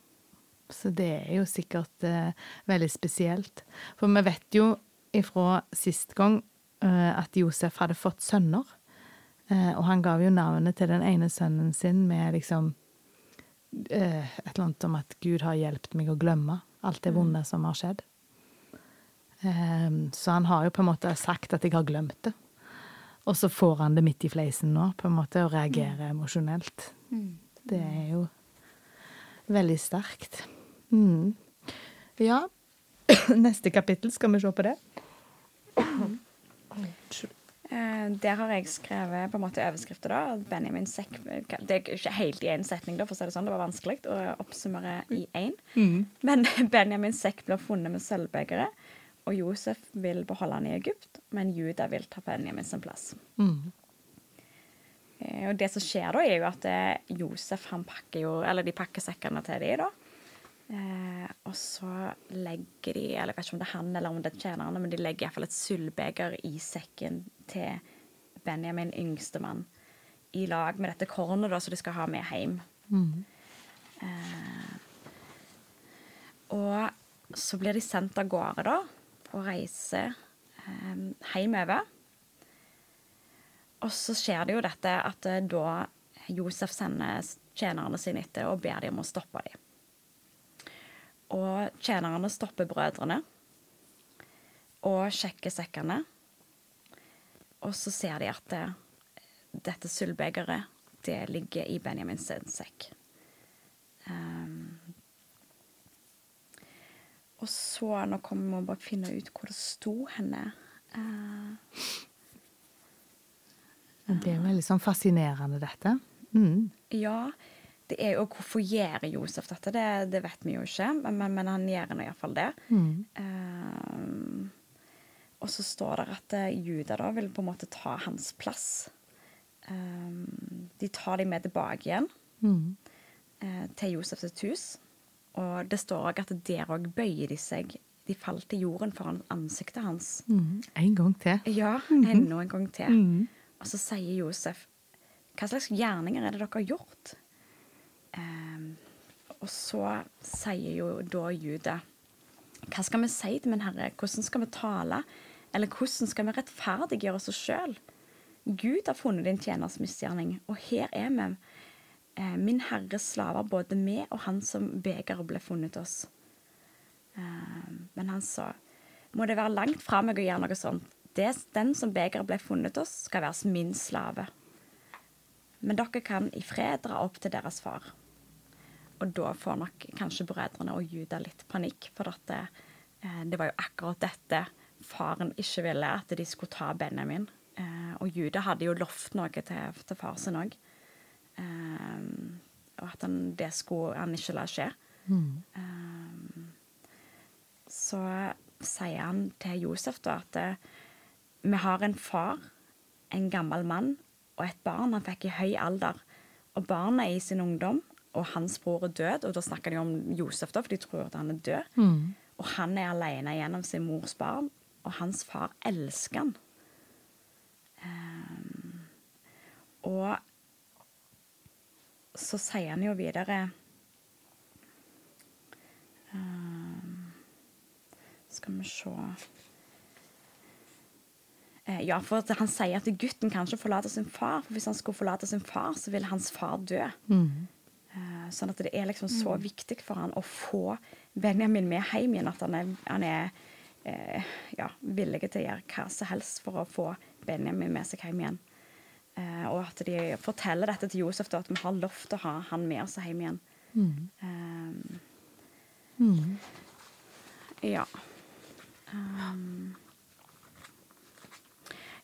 Så det er jo sikkert uh, veldig spesielt. For vi vet jo ifra sist gang uh, at Josef hadde fått sønner. Uh, og han gav jo navnet til den ene sønnen sin med liksom et eller annet om at Gud har hjulpet meg å glemme alt det mm. vonde som har skjedd. Eh, så han har jo på en måte sagt at jeg har glemt det. Og så får han det midt i fleisen nå, på en måte, og reagerer mm. emosjonelt. Mm. Det er jo veldig sterkt. Mm. Ja. Neste kapittel, skal vi se på det? Eh, der har jeg skrevet på en måte overskrifter. da, Benjamin sekk Det er ikke helt i én setning, da, for å si det sånn. Det var vanskelig å oppsummere i én. Mm. Men Benjamin sekk blir funnet med sølvbegeret, og Josef vil beholde han i Egypt, men Juda vil ta Benjamin sin plass. Mm. Eh, og det som skjer da, er jo at eh, Josef han pakker jo, eller de pakker sekkene til de da. Eh, og så legger de eller Jeg vet ikke om det er han eller om det er tjenerne, men de legger iallfall et sølvbeger i sekken til Benjamin, yngstemann, i lag med dette kornet da, som de skal ha med hjem. Mm. Eh, og så blir de sendt av gårde, da, på reise eh, hjemover. Og så skjer det jo dette at eh, da Josef sender tjenerne sine etter og ber dem om å stoppe dem. Og tjenerne stopper brødrene og sjekker sekkene. Og så ser de at det, dette sølvbegeret, det ligger i Benjamins sekk. Um, og så Nå kommer vi bare finne ut hvor det sto henne. Uh, det er veldig sånn fascinerende, dette. Mm. Ja det er jo Hvorfor gjør Josef dette? Det, det vet vi jo ikke, men, men, men han gjør nå iallfall det. Mm. Uh, og så står det at uh, Juda da vil på en måte ta hans plass. Uh, de tar dem med tilbake igjen mm. uh, til Josefs hus. Og det står òg at der òg bøyer de seg. De falt til jorden foran ansiktet hans. Mm. En gang til. Ja, mm-hmm. enda en gang til. Mm. Og så sier Josef Hva slags gjerninger er det dere har gjort? Um, og så sier jo da Jude Hva skal vi si til min Herre? Hvordan skal vi tale? Eller hvordan skal vi rettferdiggjøre oss sjøl? Gud har funnet din tjeners misgjerning, og her er vi, min Herres slaver, både vi og han som begeret ble funnet oss. Eh, men han sa, må det være langt fra meg å gjøre noe sånt. Det, den som begeret ble funnet oss, skal være min slave. Men dere kan i fred dra opp til deres far. Og da får nok kanskje brødrene og Juda litt panikk, for dette, det, eh, var jo akkurat dette faren ikke ville, at de skulle ta Benjamin. Eh, og Juda hadde jo lovt noe til, til far sin òg. Eh, og at han, det skulle han ikke la skje. Mm. så sier han til Josef da at vi har en far, en gammel mann og et barn han fikk i høy alder. Og barnet er i sin ungdom, og hans bror er død. Og da snakker de om Josef, da, for de tror at han er død. Mm. Og han er alene gjennom sin mors barn, og hans far elsker han. Um, og så sier han jo videre um, Skal vi se Eh, ja, for han sier at gutten kan ikke forlate sin far. for Hvis han skulle forlate sin far, så ville hans far dø. Mm. Sånn at det er liksom så mm. viktig for han å få Benjamin med hjem igjen at han er, han er eh, ja, villig til å gjøre hva som helst for å få Benjamin med seg hjem igjen. Eh, og at de forteller dette til Josef, da, at vi har lov til å ha han med oss hjem igjen. Mm. Um, ja. Um,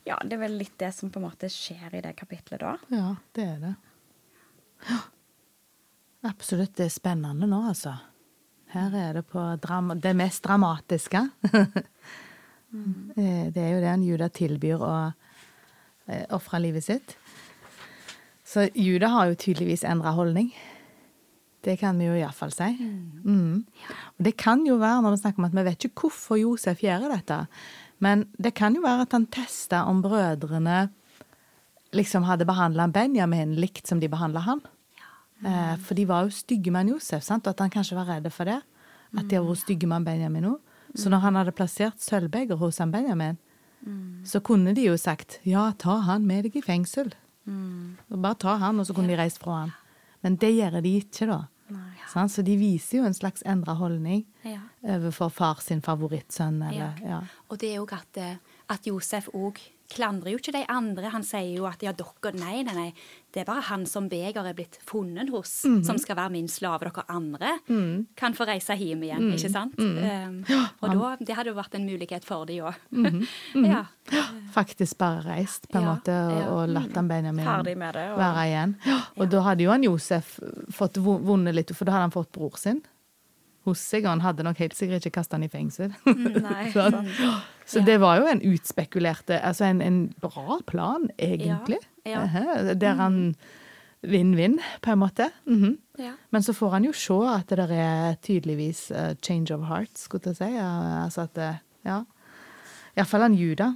ja, det er vel litt det som på en måte skjer i det kapitlet da. Ja, det er det. Ja. Absolutt. Det er spennende nå, altså. Her er det på det mest dramatiske. mm. Det er jo det en Juda tilbyr å eh, ofre livet sitt. Så Juda har jo tydeligvis endra holdning. Det kan vi jo iallfall si. Mm. Mm. Og det kan jo være, når vi snakker om at vi vet ikke hvorfor Josef gjør dette, men det kan jo være at han testa om brødrene liksom hadde behandla Benjamin likt som de behandla han. Eh, for de var jo stygge med Josef, sant? og at han kanskje var redd for det. At de har vært stygge med Benjamin òg. Så når han hadde plassert sølvbeger hos han Benjamin, mm. så kunne de jo sagt ja, ta han med deg i fengsel. Mm. Bare ta han, og så kunne de reist fra han. Men det gjør de ikke, da. Nei, Så de viser jo en slags endra holdning ja. overfor far sin favorittsønn. Eller, ja. Og det er jo at, eh, at Josef òg klandrer jo ikke de andre. Han sier jo at ja, dere Nei, nei, nei. Det er bare han som beger er blitt funnet hos, mm -hmm. som skal være min slave. Dere andre mm. kan få reise hjem igjen, mm. ikke sant? Um, og da, det hadde jo vært en mulighet for de òg. -hmm. ja. Faktisk bare reist, på en ja, måte, og, og latt han Benjamin det, og... være igjen. Og da hadde jo han Josef fått vunnet litt, for da hadde han fått bror sin hos seg, og han hadde nok helt sikkert ikke kasta han i fengsel. Nei, sånn. Så ja. det var jo en utspekulerte Altså en, en bra plan, egentlig. Ja. Ja. Der han vinn-vinn, på en måte. Mm -hmm. Men så får han jo se at det der er tydeligvis uh, change of heart, skulle jeg si. Altså at uh, Ja. Iallfall han Juda.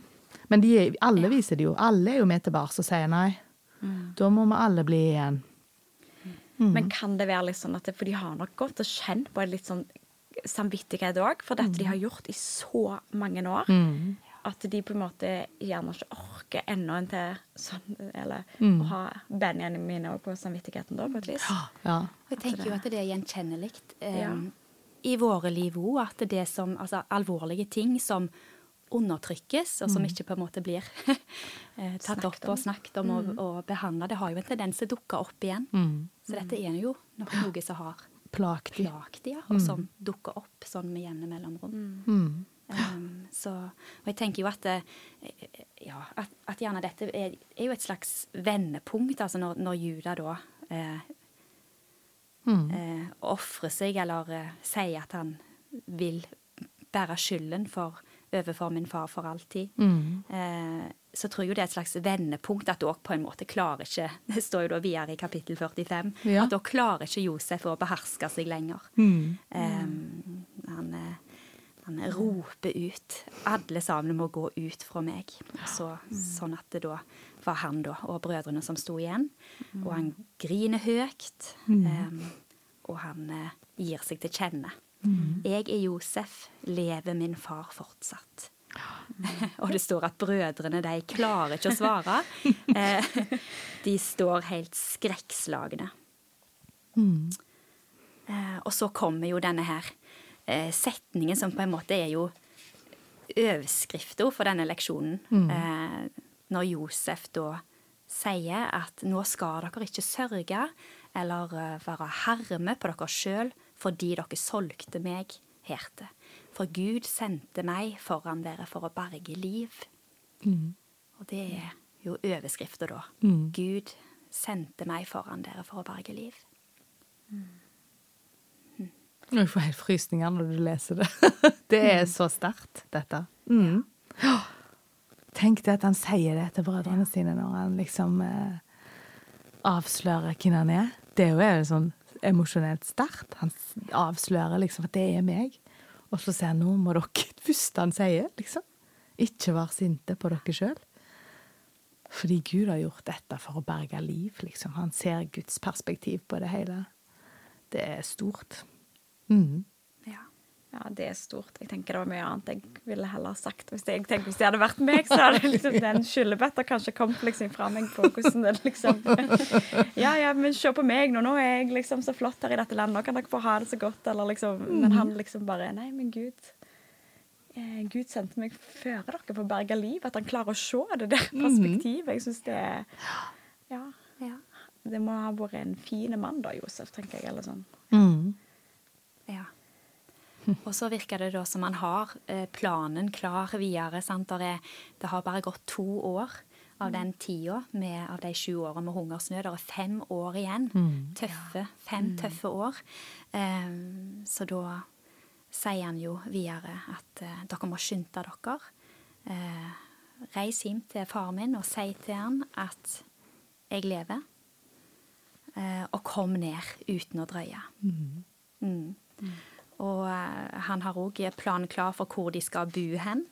Men de, alle viser det jo. Alle er jo med tilbake og sier nei. Mm. Da må vi alle bli igjen. Mm. Men kan det være litt sånn at det, For de har nok gått og kjent på en litt sånn samvittighet òg, for dette mm. de har gjort i så mange år. Mm. At de på en måte gjerne ikke orker enda en til sånn, eller mm. å ha Benjamin òg på samvittigheten, da, på et vis. Ja. Jeg tenker jo at det er gjenkjennelig um, ja. i våre liv òg, at det er som altså, alvorlige ting som undertrykkes, og som mm. ikke på en måte blir eh, tatt opp og snakket om og, mm. og behandla, det har jo en tendens til å dukke opp igjen. Mm. Så dette er jo noe som har plagt dem, ja, og som dukker opp sånn med jevne mellomrom. Mm. Um, så, og jeg tenker jo at, eh, ja, at, at gjerne dette er, er, jo et slags vendepunkt, altså når, når Juda da eh, mm. eh, ofrer seg, eller eh, sier at han vil bære skylden for overfor min far for alltid. Mm. Eh, så tror jeg jo det er et slags vendepunkt at dere på en måte klarer ikke Det står jo da videre i kapittel 45 ja. at dere klarer ikke Josef å beherske seg lenger. Mm. Eh, han, han, roper ut 'Alle sammen må gå ut fra meg'. Så, sånn at det da var han da, og brødrene som sto igjen. Og han griner høyt. Eh, og han eh, gir seg til kjenne. Jeg er Josef, lever min far fortsatt? Og det står at brødrene de klarer ikke å svare. Eh, De står helt skrekkslagne. Eh, Og så kommer jo denne her eh, setningen som på en måte er jo overskrifta for denne leksjonen. Eh, Når Josef da sier at nå skal dere ikke sørge eller være herme på dere sjøl fordi dere solgte meg herte. For Gud sendte meg foran dere for å berge liv. Og det er jo overskrifta, da. Gud sendte meg foran dere for å berge liv. Jeg får helt frysninger når du leser det. Det er så sterkt, dette. Mm. Tenk det at han sier det til brødrene sine når han liksom eh, avslører hvem han er. Det er jo en sånn emosjonelt sterkt. Han avslører liksom at det er meg. Og så sier han nå må dere Det første han sier, liksom. Ikke vær sinte på dere sjøl. Fordi Gud har gjort dette for å berge liv, liksom. Han ser Guds perspektiv på det hele. Det er stort. Mm. Ja. Det er stort. Jeg tenker det var mye annet jeg ville heller sagt. Hvis jeg tenker hvis det hadde vært meg, så hadde liksom den skyllebøtta kanskje kommet liksom fra meg på hvordan det liksom Ja, ja, men se på meg nå. Nå er jeg liksom så flott her i dette landet. Nå kan dere få ha det så godt. Eller liksom Men han liksom bare Nei, men Gud eh, Gud sendte meg føre dere på berga liv. At han klarer å se det der perspektivet. Jeg syns det er Ja. Ja. Det må ha vært en fin mann da, Josef, tenker jeg. Eller sånn. Mm. Ja. Og så virker det da som man har eh, planen klar videre. Sant? Der er, det har bare gått to år av den tida med, av de sju årene med hungersnød. Det er fem år igjen. Tøffe, fem tøffe år. Eh, så da sier han jo videre at eh, dere må skynde dere. Eh, reis hjem til far min og si til han at jeg lever. Eh, og kom ned uten å drøye. Mm. Og eh, han har òg planen klar for hvor de skal bo hen,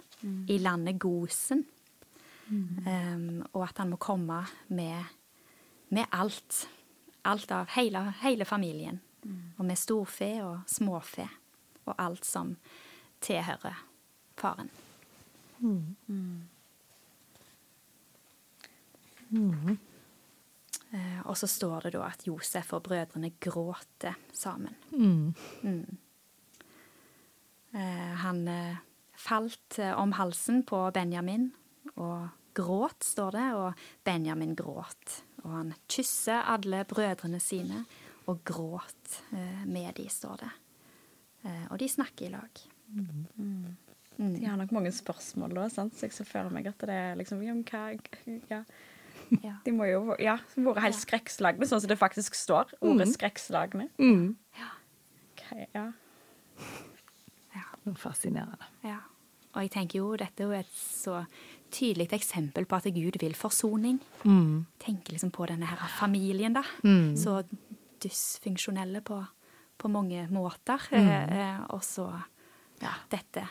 i landet Gosen. Um, og at han må komme med, med alt. Alt av hele, hele familien. Og med storfe og småfe. Og alt som tilhører faren. Uh, og så står det da at Josef og brødrene gråter sammen. Mm. Eh, han eh, falt eh, om halsen på Benjamin og gråt, står det, og Benjamin gråt. Og han kysser alle brødrene sine og gråt med de, står det. Og de snakker i lag. De har nok mange spørsmål da, sant? så jeg føler meg at det er liksom ja, hva, ja. Ja. De må jo ja, være helt skrekkslagne, sånn som det faktisk står. Ordet skrekkslagne. Mm. Ok, ja. Fascinerende. Ja. Og jeg tenker jo dette er jo et så tydelig eksempel på at Gud vil forsoning. Mm. Tenker liksom på denne her familien, da. Så dysfunksjonelle på, på mange måter. Mm. eh, og så ja, dette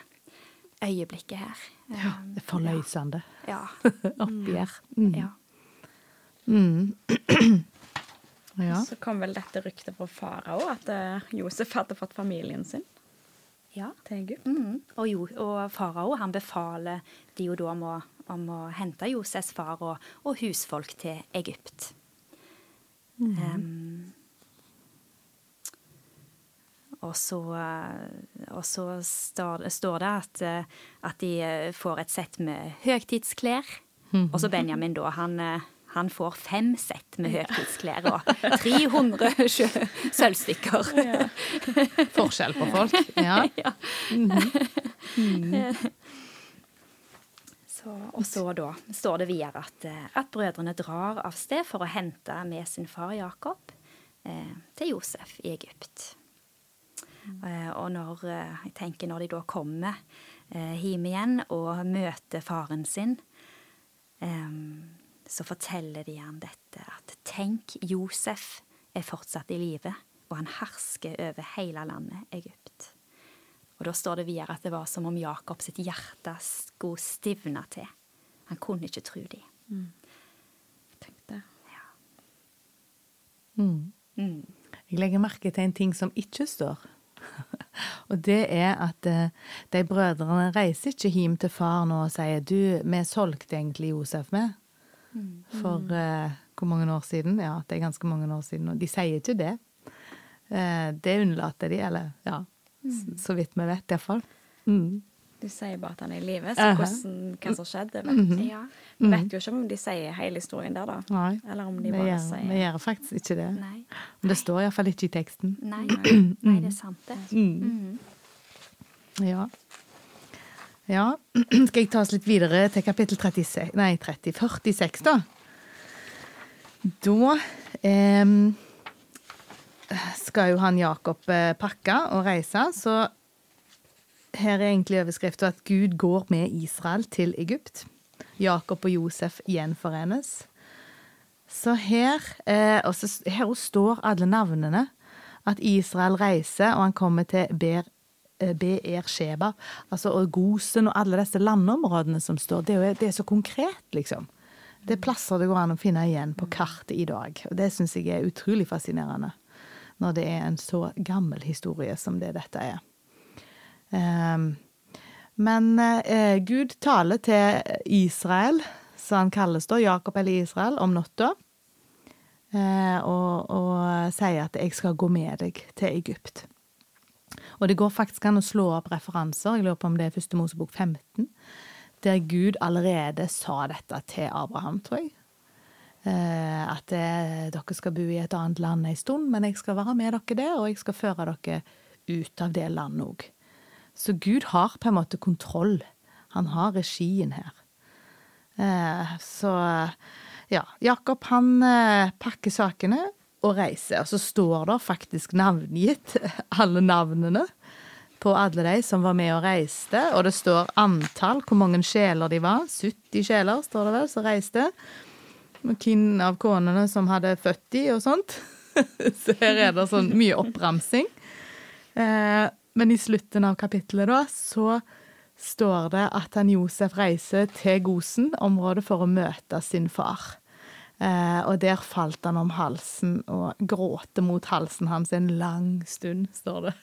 øyeblikket her. Eh, Ja, det er forløsende. Ja. Oppgjør. Mm. ja. Ja. Så kom vel dette ryktet fra farao, at eh, Josef hadde fått familien sin ja. til Egypt. Mhm. Og, jo, og farao han befaler de jo da om å, om å hente Josefs far og, og husfolk til Egypt. Em, og så, og så står, står det at, at de får et sett med høgtidsklær. Og så Benjamin, da. Han, eh, han får fem sett med høytidsklær og 300 sølvstykker. sølvstykker. Forskjell på folk. Ja. Så, og så da står det videre at, eh, at brødrene drar av sted for å hente med sin far Jakob eh, til Josef i Egypt. Eh, og når, eh, jeg tenker når de da kommer eh, hjem igjen og møter faren sin, eh, så forteller de han dette at tenk, Josef er fortsatt i live, og han hersker over hele landet Egypt. Og da står det videre at det var som om Jakob sitt hjerte skulle stivne til. Han kunne ikke tro de. Tenk det. Mm. Mm. Jeg legger merke til en ting som ikke står. Og det er at eh, de brødrene reiser ikke hjem til far nå og sier du, vi solgte egentlig Josef med. For uh, hvor mange år siden? Ja, det er ganske mange år siden. Og de sier ikke det. Uh, det unnlater de, eller ja, mm. så vidt vi vet iallfall. Mm. Du sier bare at han er i live, så hvordan, hva som skjedde vet, Ja. Vi vet jo ikke om de sier hele historien der, da. Nei, Eller om de bare gjør, sier vi gjør faktisk ikke det. Nei. Det står iallfall ikke i teksten. Nei. Nei, det er sant, det. Mm. Ja. Ja. Skal jeg ta oss litt videre til kapittel 36, nei, 30, 46, da? Da eh, skal jo han Jakob eh, pakke og reise, så her er egentlig overskriften at Gud går med Israel til Egypt. Jakob og Josef gjenforenes. Så her, eh, også, her står alle navnene. At Israel reiser, og han kommer til Ber, Beer Sheba. Altså, Gosen og alle disse landområdene som står. Det er, det er så konkret, liksom. Det er plasser det går an å finne igjen på kartet i dag. Og det syns jeg er utrolig fascinerende. Når det er en så gammel historie som det dette er. Um, men eh, Gud taler til Israel, som han kalles da, Jakob eller Israel, om natta. Eh, og, og sier at 'jeg skal gå med deg til Egypt'. Og det går faktisk an å slå opp referanser, jeg lurer på om det er første Mosebok 15, der Gud allerede sa dette til Abraham, tror jeg. Eh, at det, dere skal bo i et annet land en stund, men jeg skal være med dere der, og jeg skal føre dere ut av det landet òg. Så Gud har på en måte kontroll. Han har regien her. Eh, så ja, Jakob han eh, pakker sakene og reiser. Og så står det faktisk navngitt alle navnene på alle de som var med og reiste. Og det står antall, hvor mange sjeler de var. 70 sjeler, står det vel, som reiste. Hvem av konene som hadde født de, og sånt. Så her er det sånn mye oppramsing. Eh, men i slutten av kapittelet da, så står det at han Josef reiser til Gosen, området, for å møte sin far. Eh, og der falt han om halsen og gråter mot halsen hans en lang stund, står det.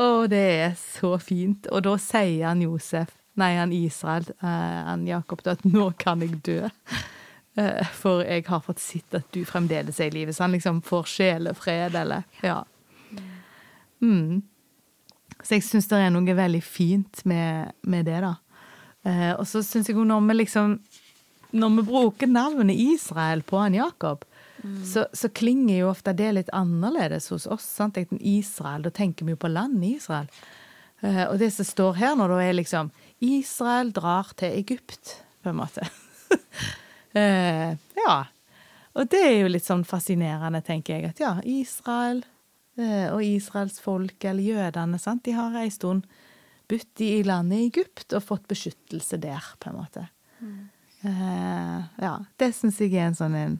Å, det er så fint. Og da sier han Josef, nei, han Israel, eh, han Jakob, at nå kan jeg dø. Eh, for jeg har fått sett at du fremdeles er i live. Så han liksom får sjelefred, eller Ja. Mm. Så jeg syns det er noe veldig fint med, med det, da. Eh, og så syns jeg jo når vi liksom Når vi bruker navnet Israel på han Jakob, så, så klinger jo ofte det litt annerledes hos oss. sant? Israel, da tenker vi jo på landet Israel. Eh, og det som står her nå, da er liksom Israel drar til Egypt, på en måte. eh, ja. Og det er jo litt sånn fascinerende, tenker jeg. At ja, Israel eh, og Israels folk, eller jødene, sant, de har ei stund bodd i landet Egypt og fått beskyttelse der, på en måte. Eh, ja, det syns jeg er en sånn en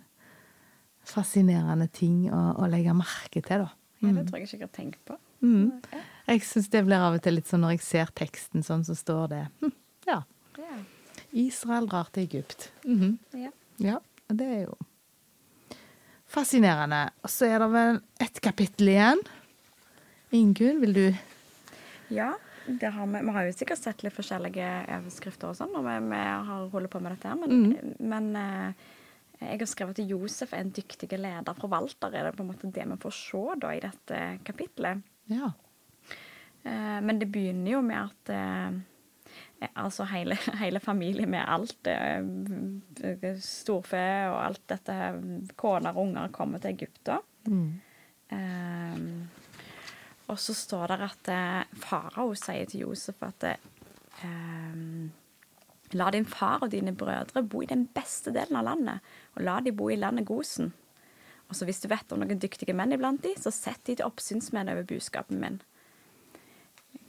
fascinerende ting å, å legge merke til, da. Ja, det tror jeg ikke jeg har tenkt på. Mm. Ja. Jeg syns det blir av og til litt sånn når jeg ser teksten sånn, så står det hm, Ja, Ja. Israel drar til Egypt. Mhm. Ja. Ja, og det er jo fascinerende. Og så er det vel ett kapittel igjen. Ingunn, vil du Ja, har vi, vi har jo sikkert sett litt forskjellige overskrifter og sånn når vi, vi har holdt på med dette her, men, men eh, jeg har skrevet at Josef er en dyktig leder, forvalter. Er det på en måte det vi får se da i dette kapitlet? Ja. Eh, men det begynner jo med at eh, Altså hele, hele familien med alt. storfe og alt dette. Koner og unger kommer til Egypt da. Eh, og så står det at eh, farao sier til Josef at eh, La din far og dine brødre bo i den beste delen av landet, og la de bo i landet Gosen. Og så hvis du vet om noen dyktige menn iblant de, så sett de til oppsynsmenn over buskapen min.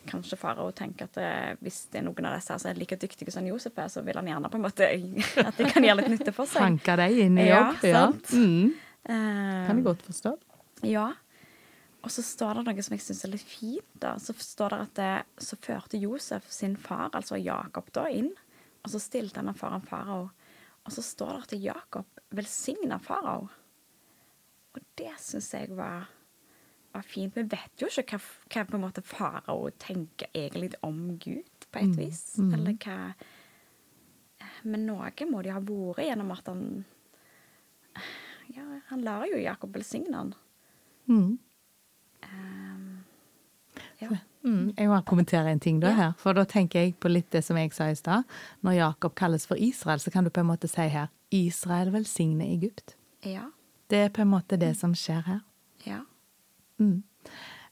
Kanskje farao tenker at eh, hvis det er noen av disse her som er like dyktige som Josef er, så vil han gjerne på en måte at de kan gjøre litt nytte for seg. Hanke deg inn i jobb. Ja, sant. Mm. Um, Kan jeg godt forstå. ja. Og så står det noe som jeg syns er litt fint. da. Så står det at det, så førte Josef sin far, altså Jakob, da inn. Og så stilte han foran farao. Og så står det at Jakob velsigna farao. Og det syns jeg var var fint. Vi vet jo ikke hva, hva på en måte farao tenker egentlig om Gud, på et vis. Eller hva Men noe må jo ha vært gjennom at han Ja, han lar jo Jakob velsigne han. Mm. Um, ja. Mm, jeg må kommentere en ting da Ja. her, for da tenker jeg på litt det som jeg sa i stad. Når Jakob kalles for Israel, så kan du på en måte si her Israel velsigner Egypt. Ja. Det er på en måte det som skjer her. Ja. Mm.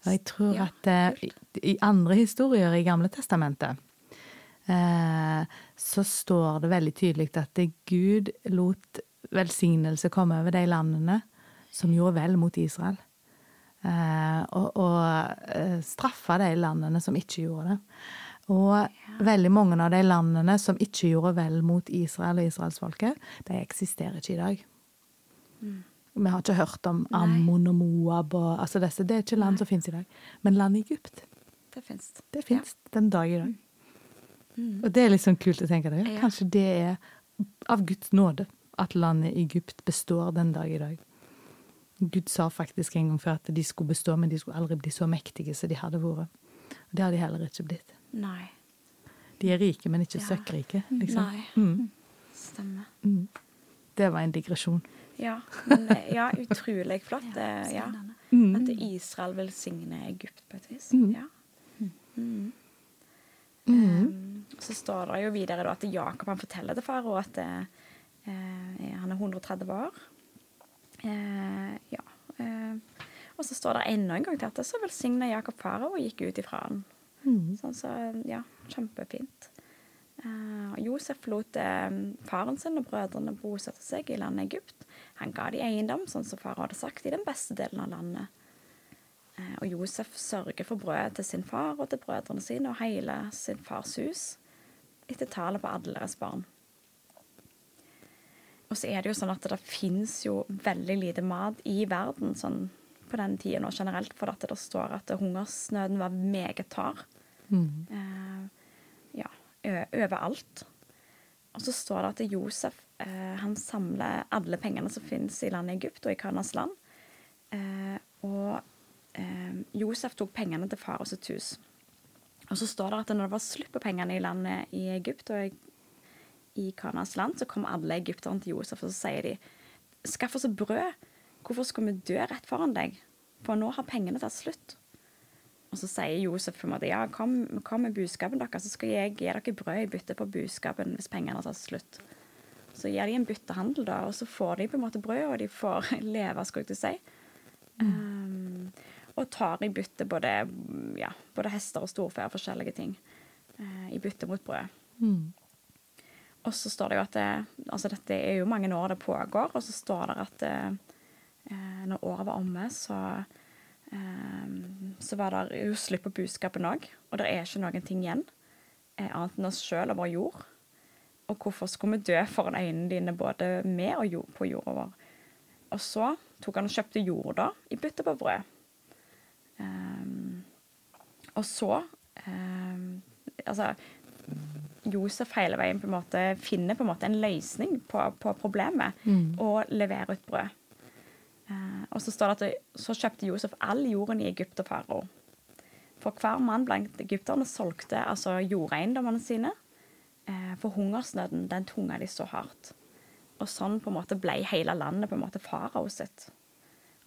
Og jeg tror Ja, at uh, i, andre historier i Gamle testamentet eh, så står det veldig tydelig at det Gud lot velsignelse komme over de landene som gjorde vel mot Israel. Eh, og og eh, straffa de landene som ikke gjorde det. Og veldig mange av de landene som ikke gjorde vel mot Israel og israelsfolket, de eksisterer ikke i dag. Vi har ikke hørt om. Ammon og Moab og altså disse. Det er ikke land som finnes i dag. Men landet Egypt, Det fins. det ja. den dag i dag. Og det er litt sånn kult å tenke det. Ja. Kanskje det er av Guds nåde at landet Egypt består den dag i dag. Gud sa faktisk en gang før at de skulle bestå, men de skulle aldri bli så mektige som de hadde vært. Og det har de heller ikke blitt. Nei. De er rike, men ikke Ja. søkkrike, liksom. Nei. Mm. Stemmer. Det var en digresjon. Ja, men ja, utrolig flott. Ja, Ja. Mm. At Israel velsigner Egypt på et vis. Mm. Ja. Mm. Mm. Um, så står det jo videre da at Jakob han forteller til farao at eh, eh, han er 130 år. Eh, ja. Eh, og så står det enda en gang til at det så velsigna Jakob farao og gikk ut ifra han. Mm. Sånn så, ja, kjempefint. Eh, Josef lot eh, faren sin og brødrene bosette seg i landet Egypt. Han ga de eiendom, sånn som far hadde sagt, i den beste delen av landet. Eh, og Josef sørger for brødet til sin far og til brødrene sine og hele sin fars hus, etter tallet på alle deres barn. Og så er det jo sånn at det fins jo veldig lite mat i verden sånn på den tida nå generelt, for at det står at hungersnøden var meget hard. Mm. Eh, ja, overalt. Og så står det at Josef eh, han samler alle pengene som finnes i landet Egypt og i Kanas land. Eh, og eh, Josef tok pengene til far og sitt hus. Og så står det at når det var slutt på pengene i landet i Egypt og i, i Kanas land, så kommer alle egypterne til Josef og så sier de Skaff oss brød. Hvorfor skal vi dø rett foran deg? For nå har pengene tatt slutt. Og så sier Josef på en måte, ja, kom, kom med budskapen deres, så skal jeg gi dere brød i bytte på budskapen hvis pengene har tatt slutt. Så gir de en byttehandel, da, og så får de på en måte brød, og de får leve, skulle jeg til å si. Um, og tar i bytte både, ja, både hester og storfe og forskjellige ting. Uh, I bytte mot brød. Mm. Og så står det jo at det, altså dette er jo mange år det pågår, og så står det at eh, eh, når året var omme, så, eh, så var det jo på budskapen òg. Og det er ikke noen ting igjen eh, annet enn oss sjøl og vår jord. Og hvorfor skulle vi dø foran øynene dine, både med og jord, på jorda vår? Og så tok han og kjøpte jord da, i bytte på brød. Um, og så um, Altså Josef hele veien på en måte finner på en måte en løsning på, på problemet og leverer ut brød. Eh, og så står det at det, så kjøpte Josef all jorden i Egypt og farao. For hver mann blant egypterne solgte altså jordeiendommene sine, eh, for hungersnøden den tunga de så hardt. Og sånn på en måte ble hele landet på en måte farao sitt.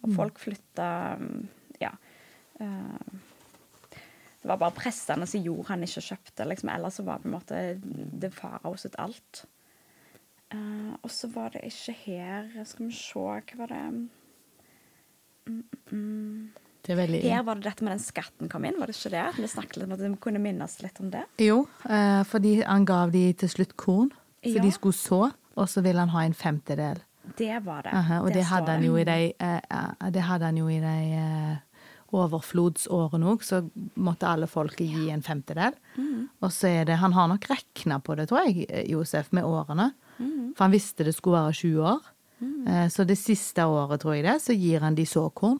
Og folk flytta mm, Ja. eh, det var bare prestene som gjorde han ikke kjøpte. Liksom. Ellers så var på en måte det farao sitt alt. Uh, og så var det ikke her Skal vi se, hva var det mm, mm. Det er veldig Her var det dette med den skatten kom inn, var det ikke det? Vi snakket litt om at vi kunne minnes litt om det. Jo, uh, fordi han gav de til slutt korn, så Ja. de skulle så, og så ville han ha en femtedel. Det var det. Aha, og det, det, hadde det. jo i de, eh, det hadde han jo i de eh, overflodsårene òg, så måtte alle folket gi en femtedel. Og så er det Han har nok regna på det, tror jeg, eh, Josef, med årene. For han visste det skulle være 20 år. Mm. Så det siste året, tror jeg det, så gir han de såkorn.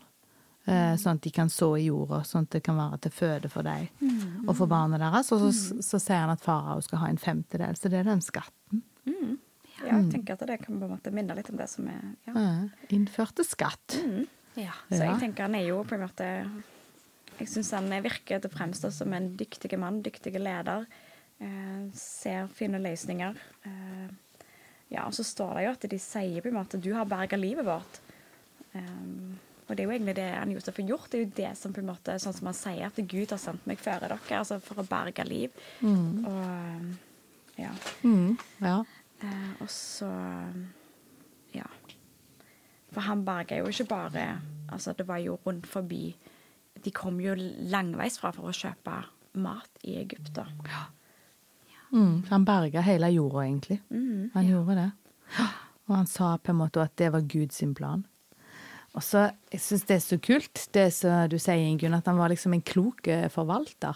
eh, Sånn at de kan så i jorda, sånn at det kan være til føde for dem og for barna deres. Og så, så sier han at farao skal ha en femtedel, så det er den skatten. Ja, jeg tenker at det kan på en måte minne litt om det som er ja. Eh, Innførte skatt. Ja. Så jeg tenker han er jo på en måte Jeg syns han virker til å fremstå som en dyktig mann, dyktig leder. Eh, ser fine løsninger. Eh, ja, og så står det jo at de sier på en måte 'du har berga livet vårt'. Eh, og det er jo egentlig det han Josef har gjort. Det er jo det som på en måte, sånn som han sier, at Gud har sendt meg før dere, altså for å berge liv. Og eh, ja. Mm, ja. Eh, og så Ja. For han berga jo ikke bare Altså, det var jo rundt forbi De kom jo langveisfra for å kjøpe mat i Egypt, da. Mm, han berga hele jorda, egentlig. Mm, Han gjorde det. Og han sa på en måte at det var Guds plan. Og så, Jeg syns det er så kult, det som du sier, Ingunn, at han var liksom en klok eh, forvalter.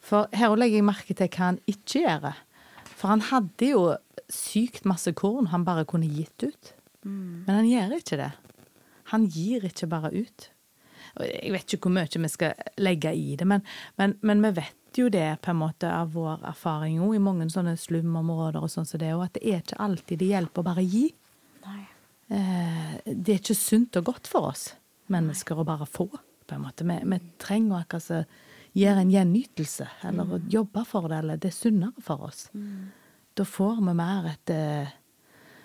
For her legger jeg merke til hva han ikke gjør. For han hadde jo sykt masse korn han bare kunne gitt ut. Men han gjør ikke det. Han gir ikke bare ut. Og Jeg vet ikke hvor mye vi skal legge i det, men, men, men vi vet jo det på en måte av vår erfaring òg, i mange sånne slumområder og sånn som det, òg, at det er ikke alltid det hjelper å bare gi. Nei. Eh, det er ikke sunt og godt for oss mennesker å bare få, på en måte. Vi, vi trenger akkurat så gjøre en gjenytelse, eller å jobbe for det, eller det er sunnere for oss. Da får vi mer et, eh,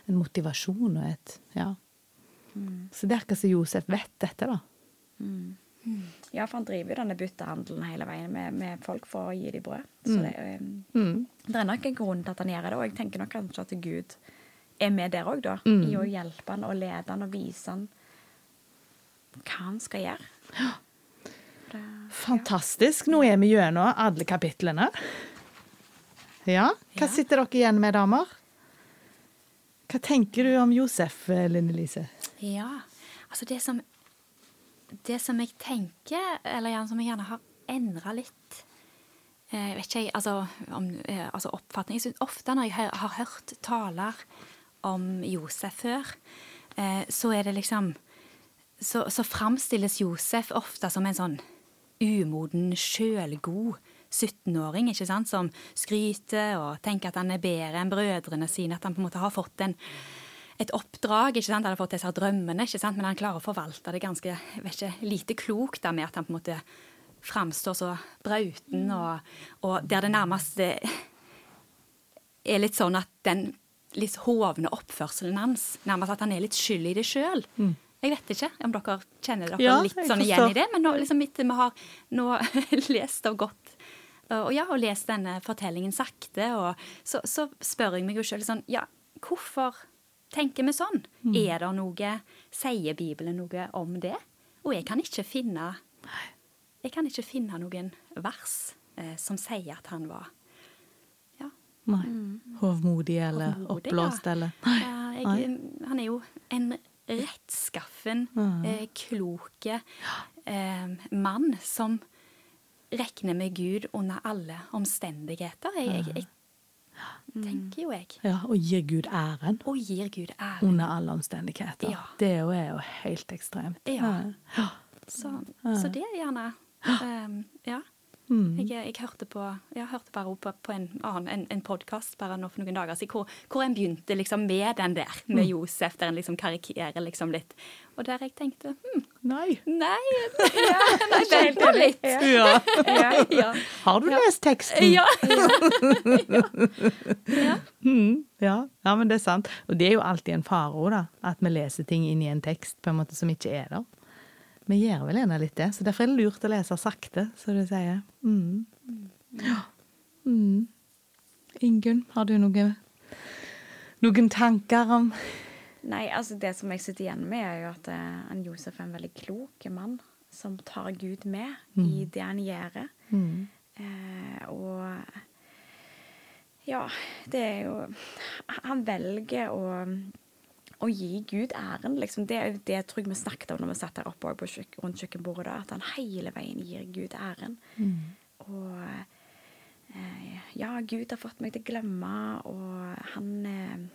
en motivasjon og et Ja. Så det er akkurat som Josef vet dette, da. Ja, for han driver jo denne byttehandelen hele veien med, med folk for å gi dem brød. Så det, er, Mm. det er nok en grunn til at han gjør det, og jeg tenker nok kanskje at Gud er med der òg, da. Mm. I å hjelpe han og lede han og vise han hva han skal gjøre. Det, Fantastisk. Nå er vi gjennom alle kapitlene. Ja. Hva Ja. sitter dere igjen med, damer? Hva tenker du om Josef, Linn Elise? Ja, altså det som Det som jeg tenker, eller som jeg gjerne har endra litt eh, Jeg vet ikke, altså, om, eh, altså oppfatning Jeg synes ofte når jeg har, har hørt taler om Josef før, eh, så er det liksom Så, så framstilles Josef ofte som en sånn umoden, sjølgod 17-åring, ikke sant, som skryter og tenker at han er bedre enn brødrene sine, at han på en måte har fått en et oppdrag, ikke sant? han har fått disse drømmene, ikke sant? men han klarer å forvalte det ganske vet ikke, lite klokt da, med at han på en måte framstår så brauten, og, og der det nærmest er litt sånn at den litt hovne oppførselen hans, nærmest at han er litt skyld i det sjøl. Jeg vet ikke om dere kjenner dere Ja, litt sånn igjen i det, men nå, liksom, vi har nå lest og gått og, ja, og lest denne fortellingen sakte, og så, så spør jeg meg jo sjøl sånn Ja, hvorfor tenker vi sånn? Er det noe Sier Bibelen noe om det? Og jeg kan ikke finne Jeg kan ikke finne noen vers eh, som sier at han var Ja. Nei. Hovmodig eller Hovmodig, oppblåst ja. eller Ja, jeg, han er jo en rettskaffen, eh, kloke eh, mann som regner med Gud under alle omstendigheter. Jeg, jeg, jeg tenker jo jeg. Ja, og gir Gud æren Og gir Gud æren. under alle omstendigheter. Ja. Det er jo, er jo helt ekstremt. Ja. Så, så det er gjerne um, Ja. Mm. Jeg, jeg hørte på jeg hørte bare på, på en annen en, en podkast bare nå for noen dager siden, hvor, hvor en begynte liksom med den der Mm. med Josef, der en liksom karikerer liksom litt. Og der jeg tenkte hm, Nei. Nei, nei vent nå litt. Ja. ja. Ja. Har du Ja. lest teksten? Ja. ja. Mm, ja. ja, men det er sant. Og det er jo alltid en faro, da. At vi leser ting inn i en tekst på en måte som ikke er der. Vi gjør vel gjerne litt det, så derfor er det lurt å lese sakte, som du sier. Mm. Ja. Mm. Ingunn, har du noe, noen tanker om Nei, altså det som jeg sitter igjen med, er jo at han Josef er en veldig klok mann som tar Gud med i det han gjør. mm. Eh, og ja, det er jo Han velger å, å gi Gud æren, liksom. Det det tror jeg vi snakket om når vi satt der oppe på kjøk- rundt kjøkkenbordet, da, at han hele veien gir Gud æren. Og eh, ja, Gud har fått meg til å glemme, og han eh,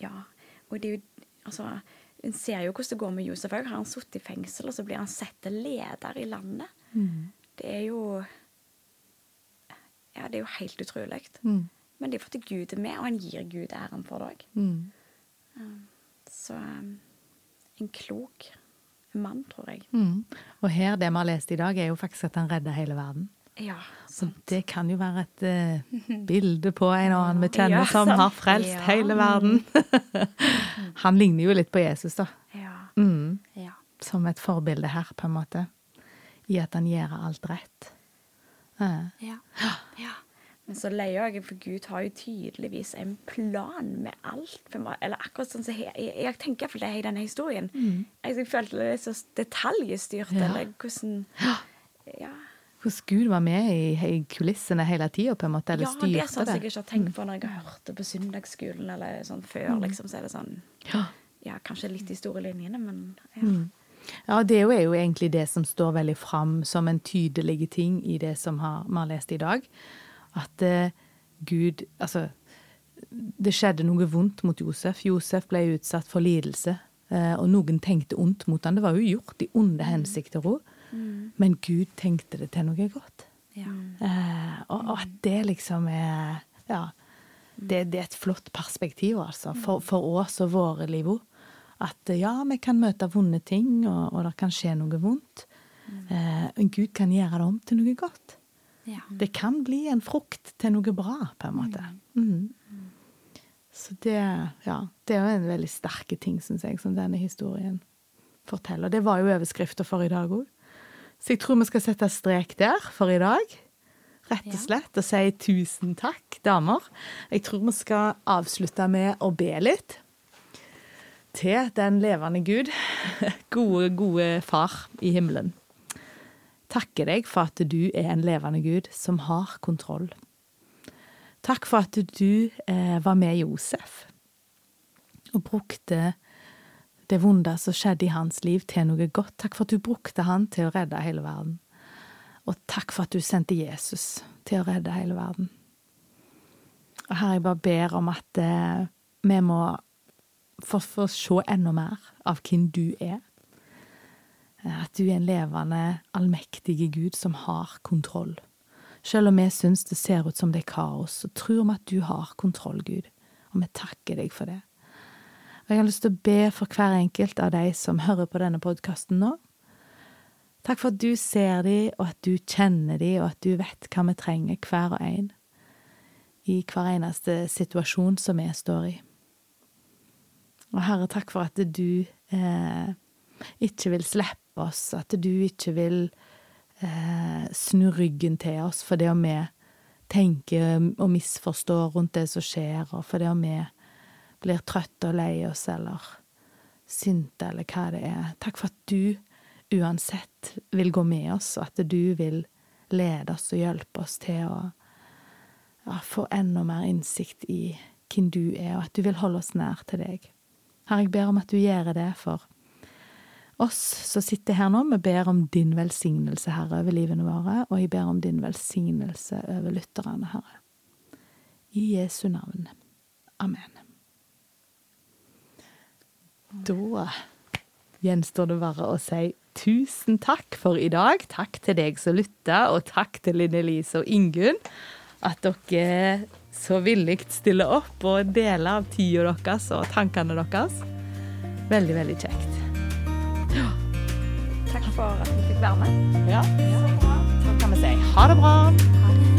Ja. Og det er jo Altså, en ser jo hvordan det går med Josef òg. Har han sittet i fengsel, og så blir han sett til leder i landet. Det er jo Ja, det er jo helt utrolig. Mm. Men det er fordi Gud er med, og han gir Gud æren for det òg. Mm. Så um, en klok mann, tror jeg. Mm. Og her, det vi har lest i dag, er jo faktisk at han redder hele verden. Ja, Så det kan jo være et uh, bilde på en annen vi kjenner Ja, som har frelst Ja. hele verden. han ligner jo litt på Jesus, da. Ja. Mm. Ja. Som et forbilde her, på en måte. I at han gjør alt rett. Uh. Ja. ja. Men så leier jeg, for Gud har jo tydeligvis en plan med alt. For. Eller akkurat sånn som jeg, jeg, jeg tenker iallfall det i denne historien. Jeg, jeg følte det er så detaljstyrt, Mm. Ja. eller hvordan Ja, Hvordan Gud var med i, i kulissene hele tida, på en måte. Eller ja det er styrte sånn som jeg ikke har tenkt på når jeg har hørt det på søndagsskolen eller sånn før. liksom, Så er det sånn Ja. Ja, kanskje litt de store linjene, men ja. Mm. Ja, det er er jo egentlig det som står veldig fram som en tydelig ting i det som har, vi har lest i dag. At eh, Gud Altså, det skjedde noe vondt mot Josef. Josef ble utsatt for lidelse, eh, og noen tenkte ondt mot han. Det var jo gjort i onde hensikter òg, men Gud tenkte det til noe godt. ja. Eh, og, at det liksom er Ja. Det, det er et flott perspektiv, altså, for, for oss og våre liv òg. At eh, ja, vi kan møte vonde ting, og, og det kan skje noe vondt. Eh, men Gud kan gjøre det om til noe godt. Ja. Det kan bli en frukt til noe bra, på en måte. Mhm. Så det, ja, det er jo en veldig sterke ting, syns jeg, som denne historien forteller. Det var jo overskrifta for i dag òg. Så jeg tror vi skal sette strek der for i dag. Rett og slett. Og si tusen takk, damer. Jeg tror vi skal avslutte med å be litt. Til den levende Gud, gode, gode Far i himmelen. Takker deg for at du er en levende Gud som har kontroll. Takk for at du eh, var med Josef og brukte det vonde som skjedde i hans liv, til noe godt. Takk for at du brukte han til å redde hele verden. Og takk for at du sendte Jesus til å redde hele verden. Og Herre, jeg bare ber om at eh, vi må få, se enda mer av hvem du er. At du er en levende, allmektige Gud som har kontroll. Selv om vi syns det ser ut som det er kaos, så tror vi at du har kontroll, Gud. Og vi takker deg for det. Og jeg har lyst til å be for hver enkelt av de som hører på denne podkasten nå. Takk for at du ser dem, og at du kjenner dem, og at du vet hva vi trenger, hver og en. I hver eneste situasjon som vi står i. Og Herre, takk for at du eh, ikke vil slippe oss, at du ikke vil eh, snu ryggen til oss for det om vi tenker og misforstår rundt det som skjer, og for det om vi blir trøtte og lei oss eller sinte eller hva det er. Takk for at du uansett vil gå med oss, og at du vil lede oss og hjelpe oss til å ja, få enda mer innsikt i hvem du er, og at du vil holde oss nær til deg. Herre, jeg ber om at du gjør det for oss som sitter her nå. Vi ber om din velsignelse, Herre, over livene våre, og jeg ber om din velsignelse over lytterne, Herre. I Jesu navn. Amen. Da gjenstår det bare å si tusen takk for i dag. Takk til deg som lytta, og takk til Linn Elise og Ingunn. At dere så villig stiller opp og deler av tida deres og tankene deres. Veldig, veldig kjekt. Takk for at vi fikk være med. Ja. Så kan vi si ha det bra. Ha det.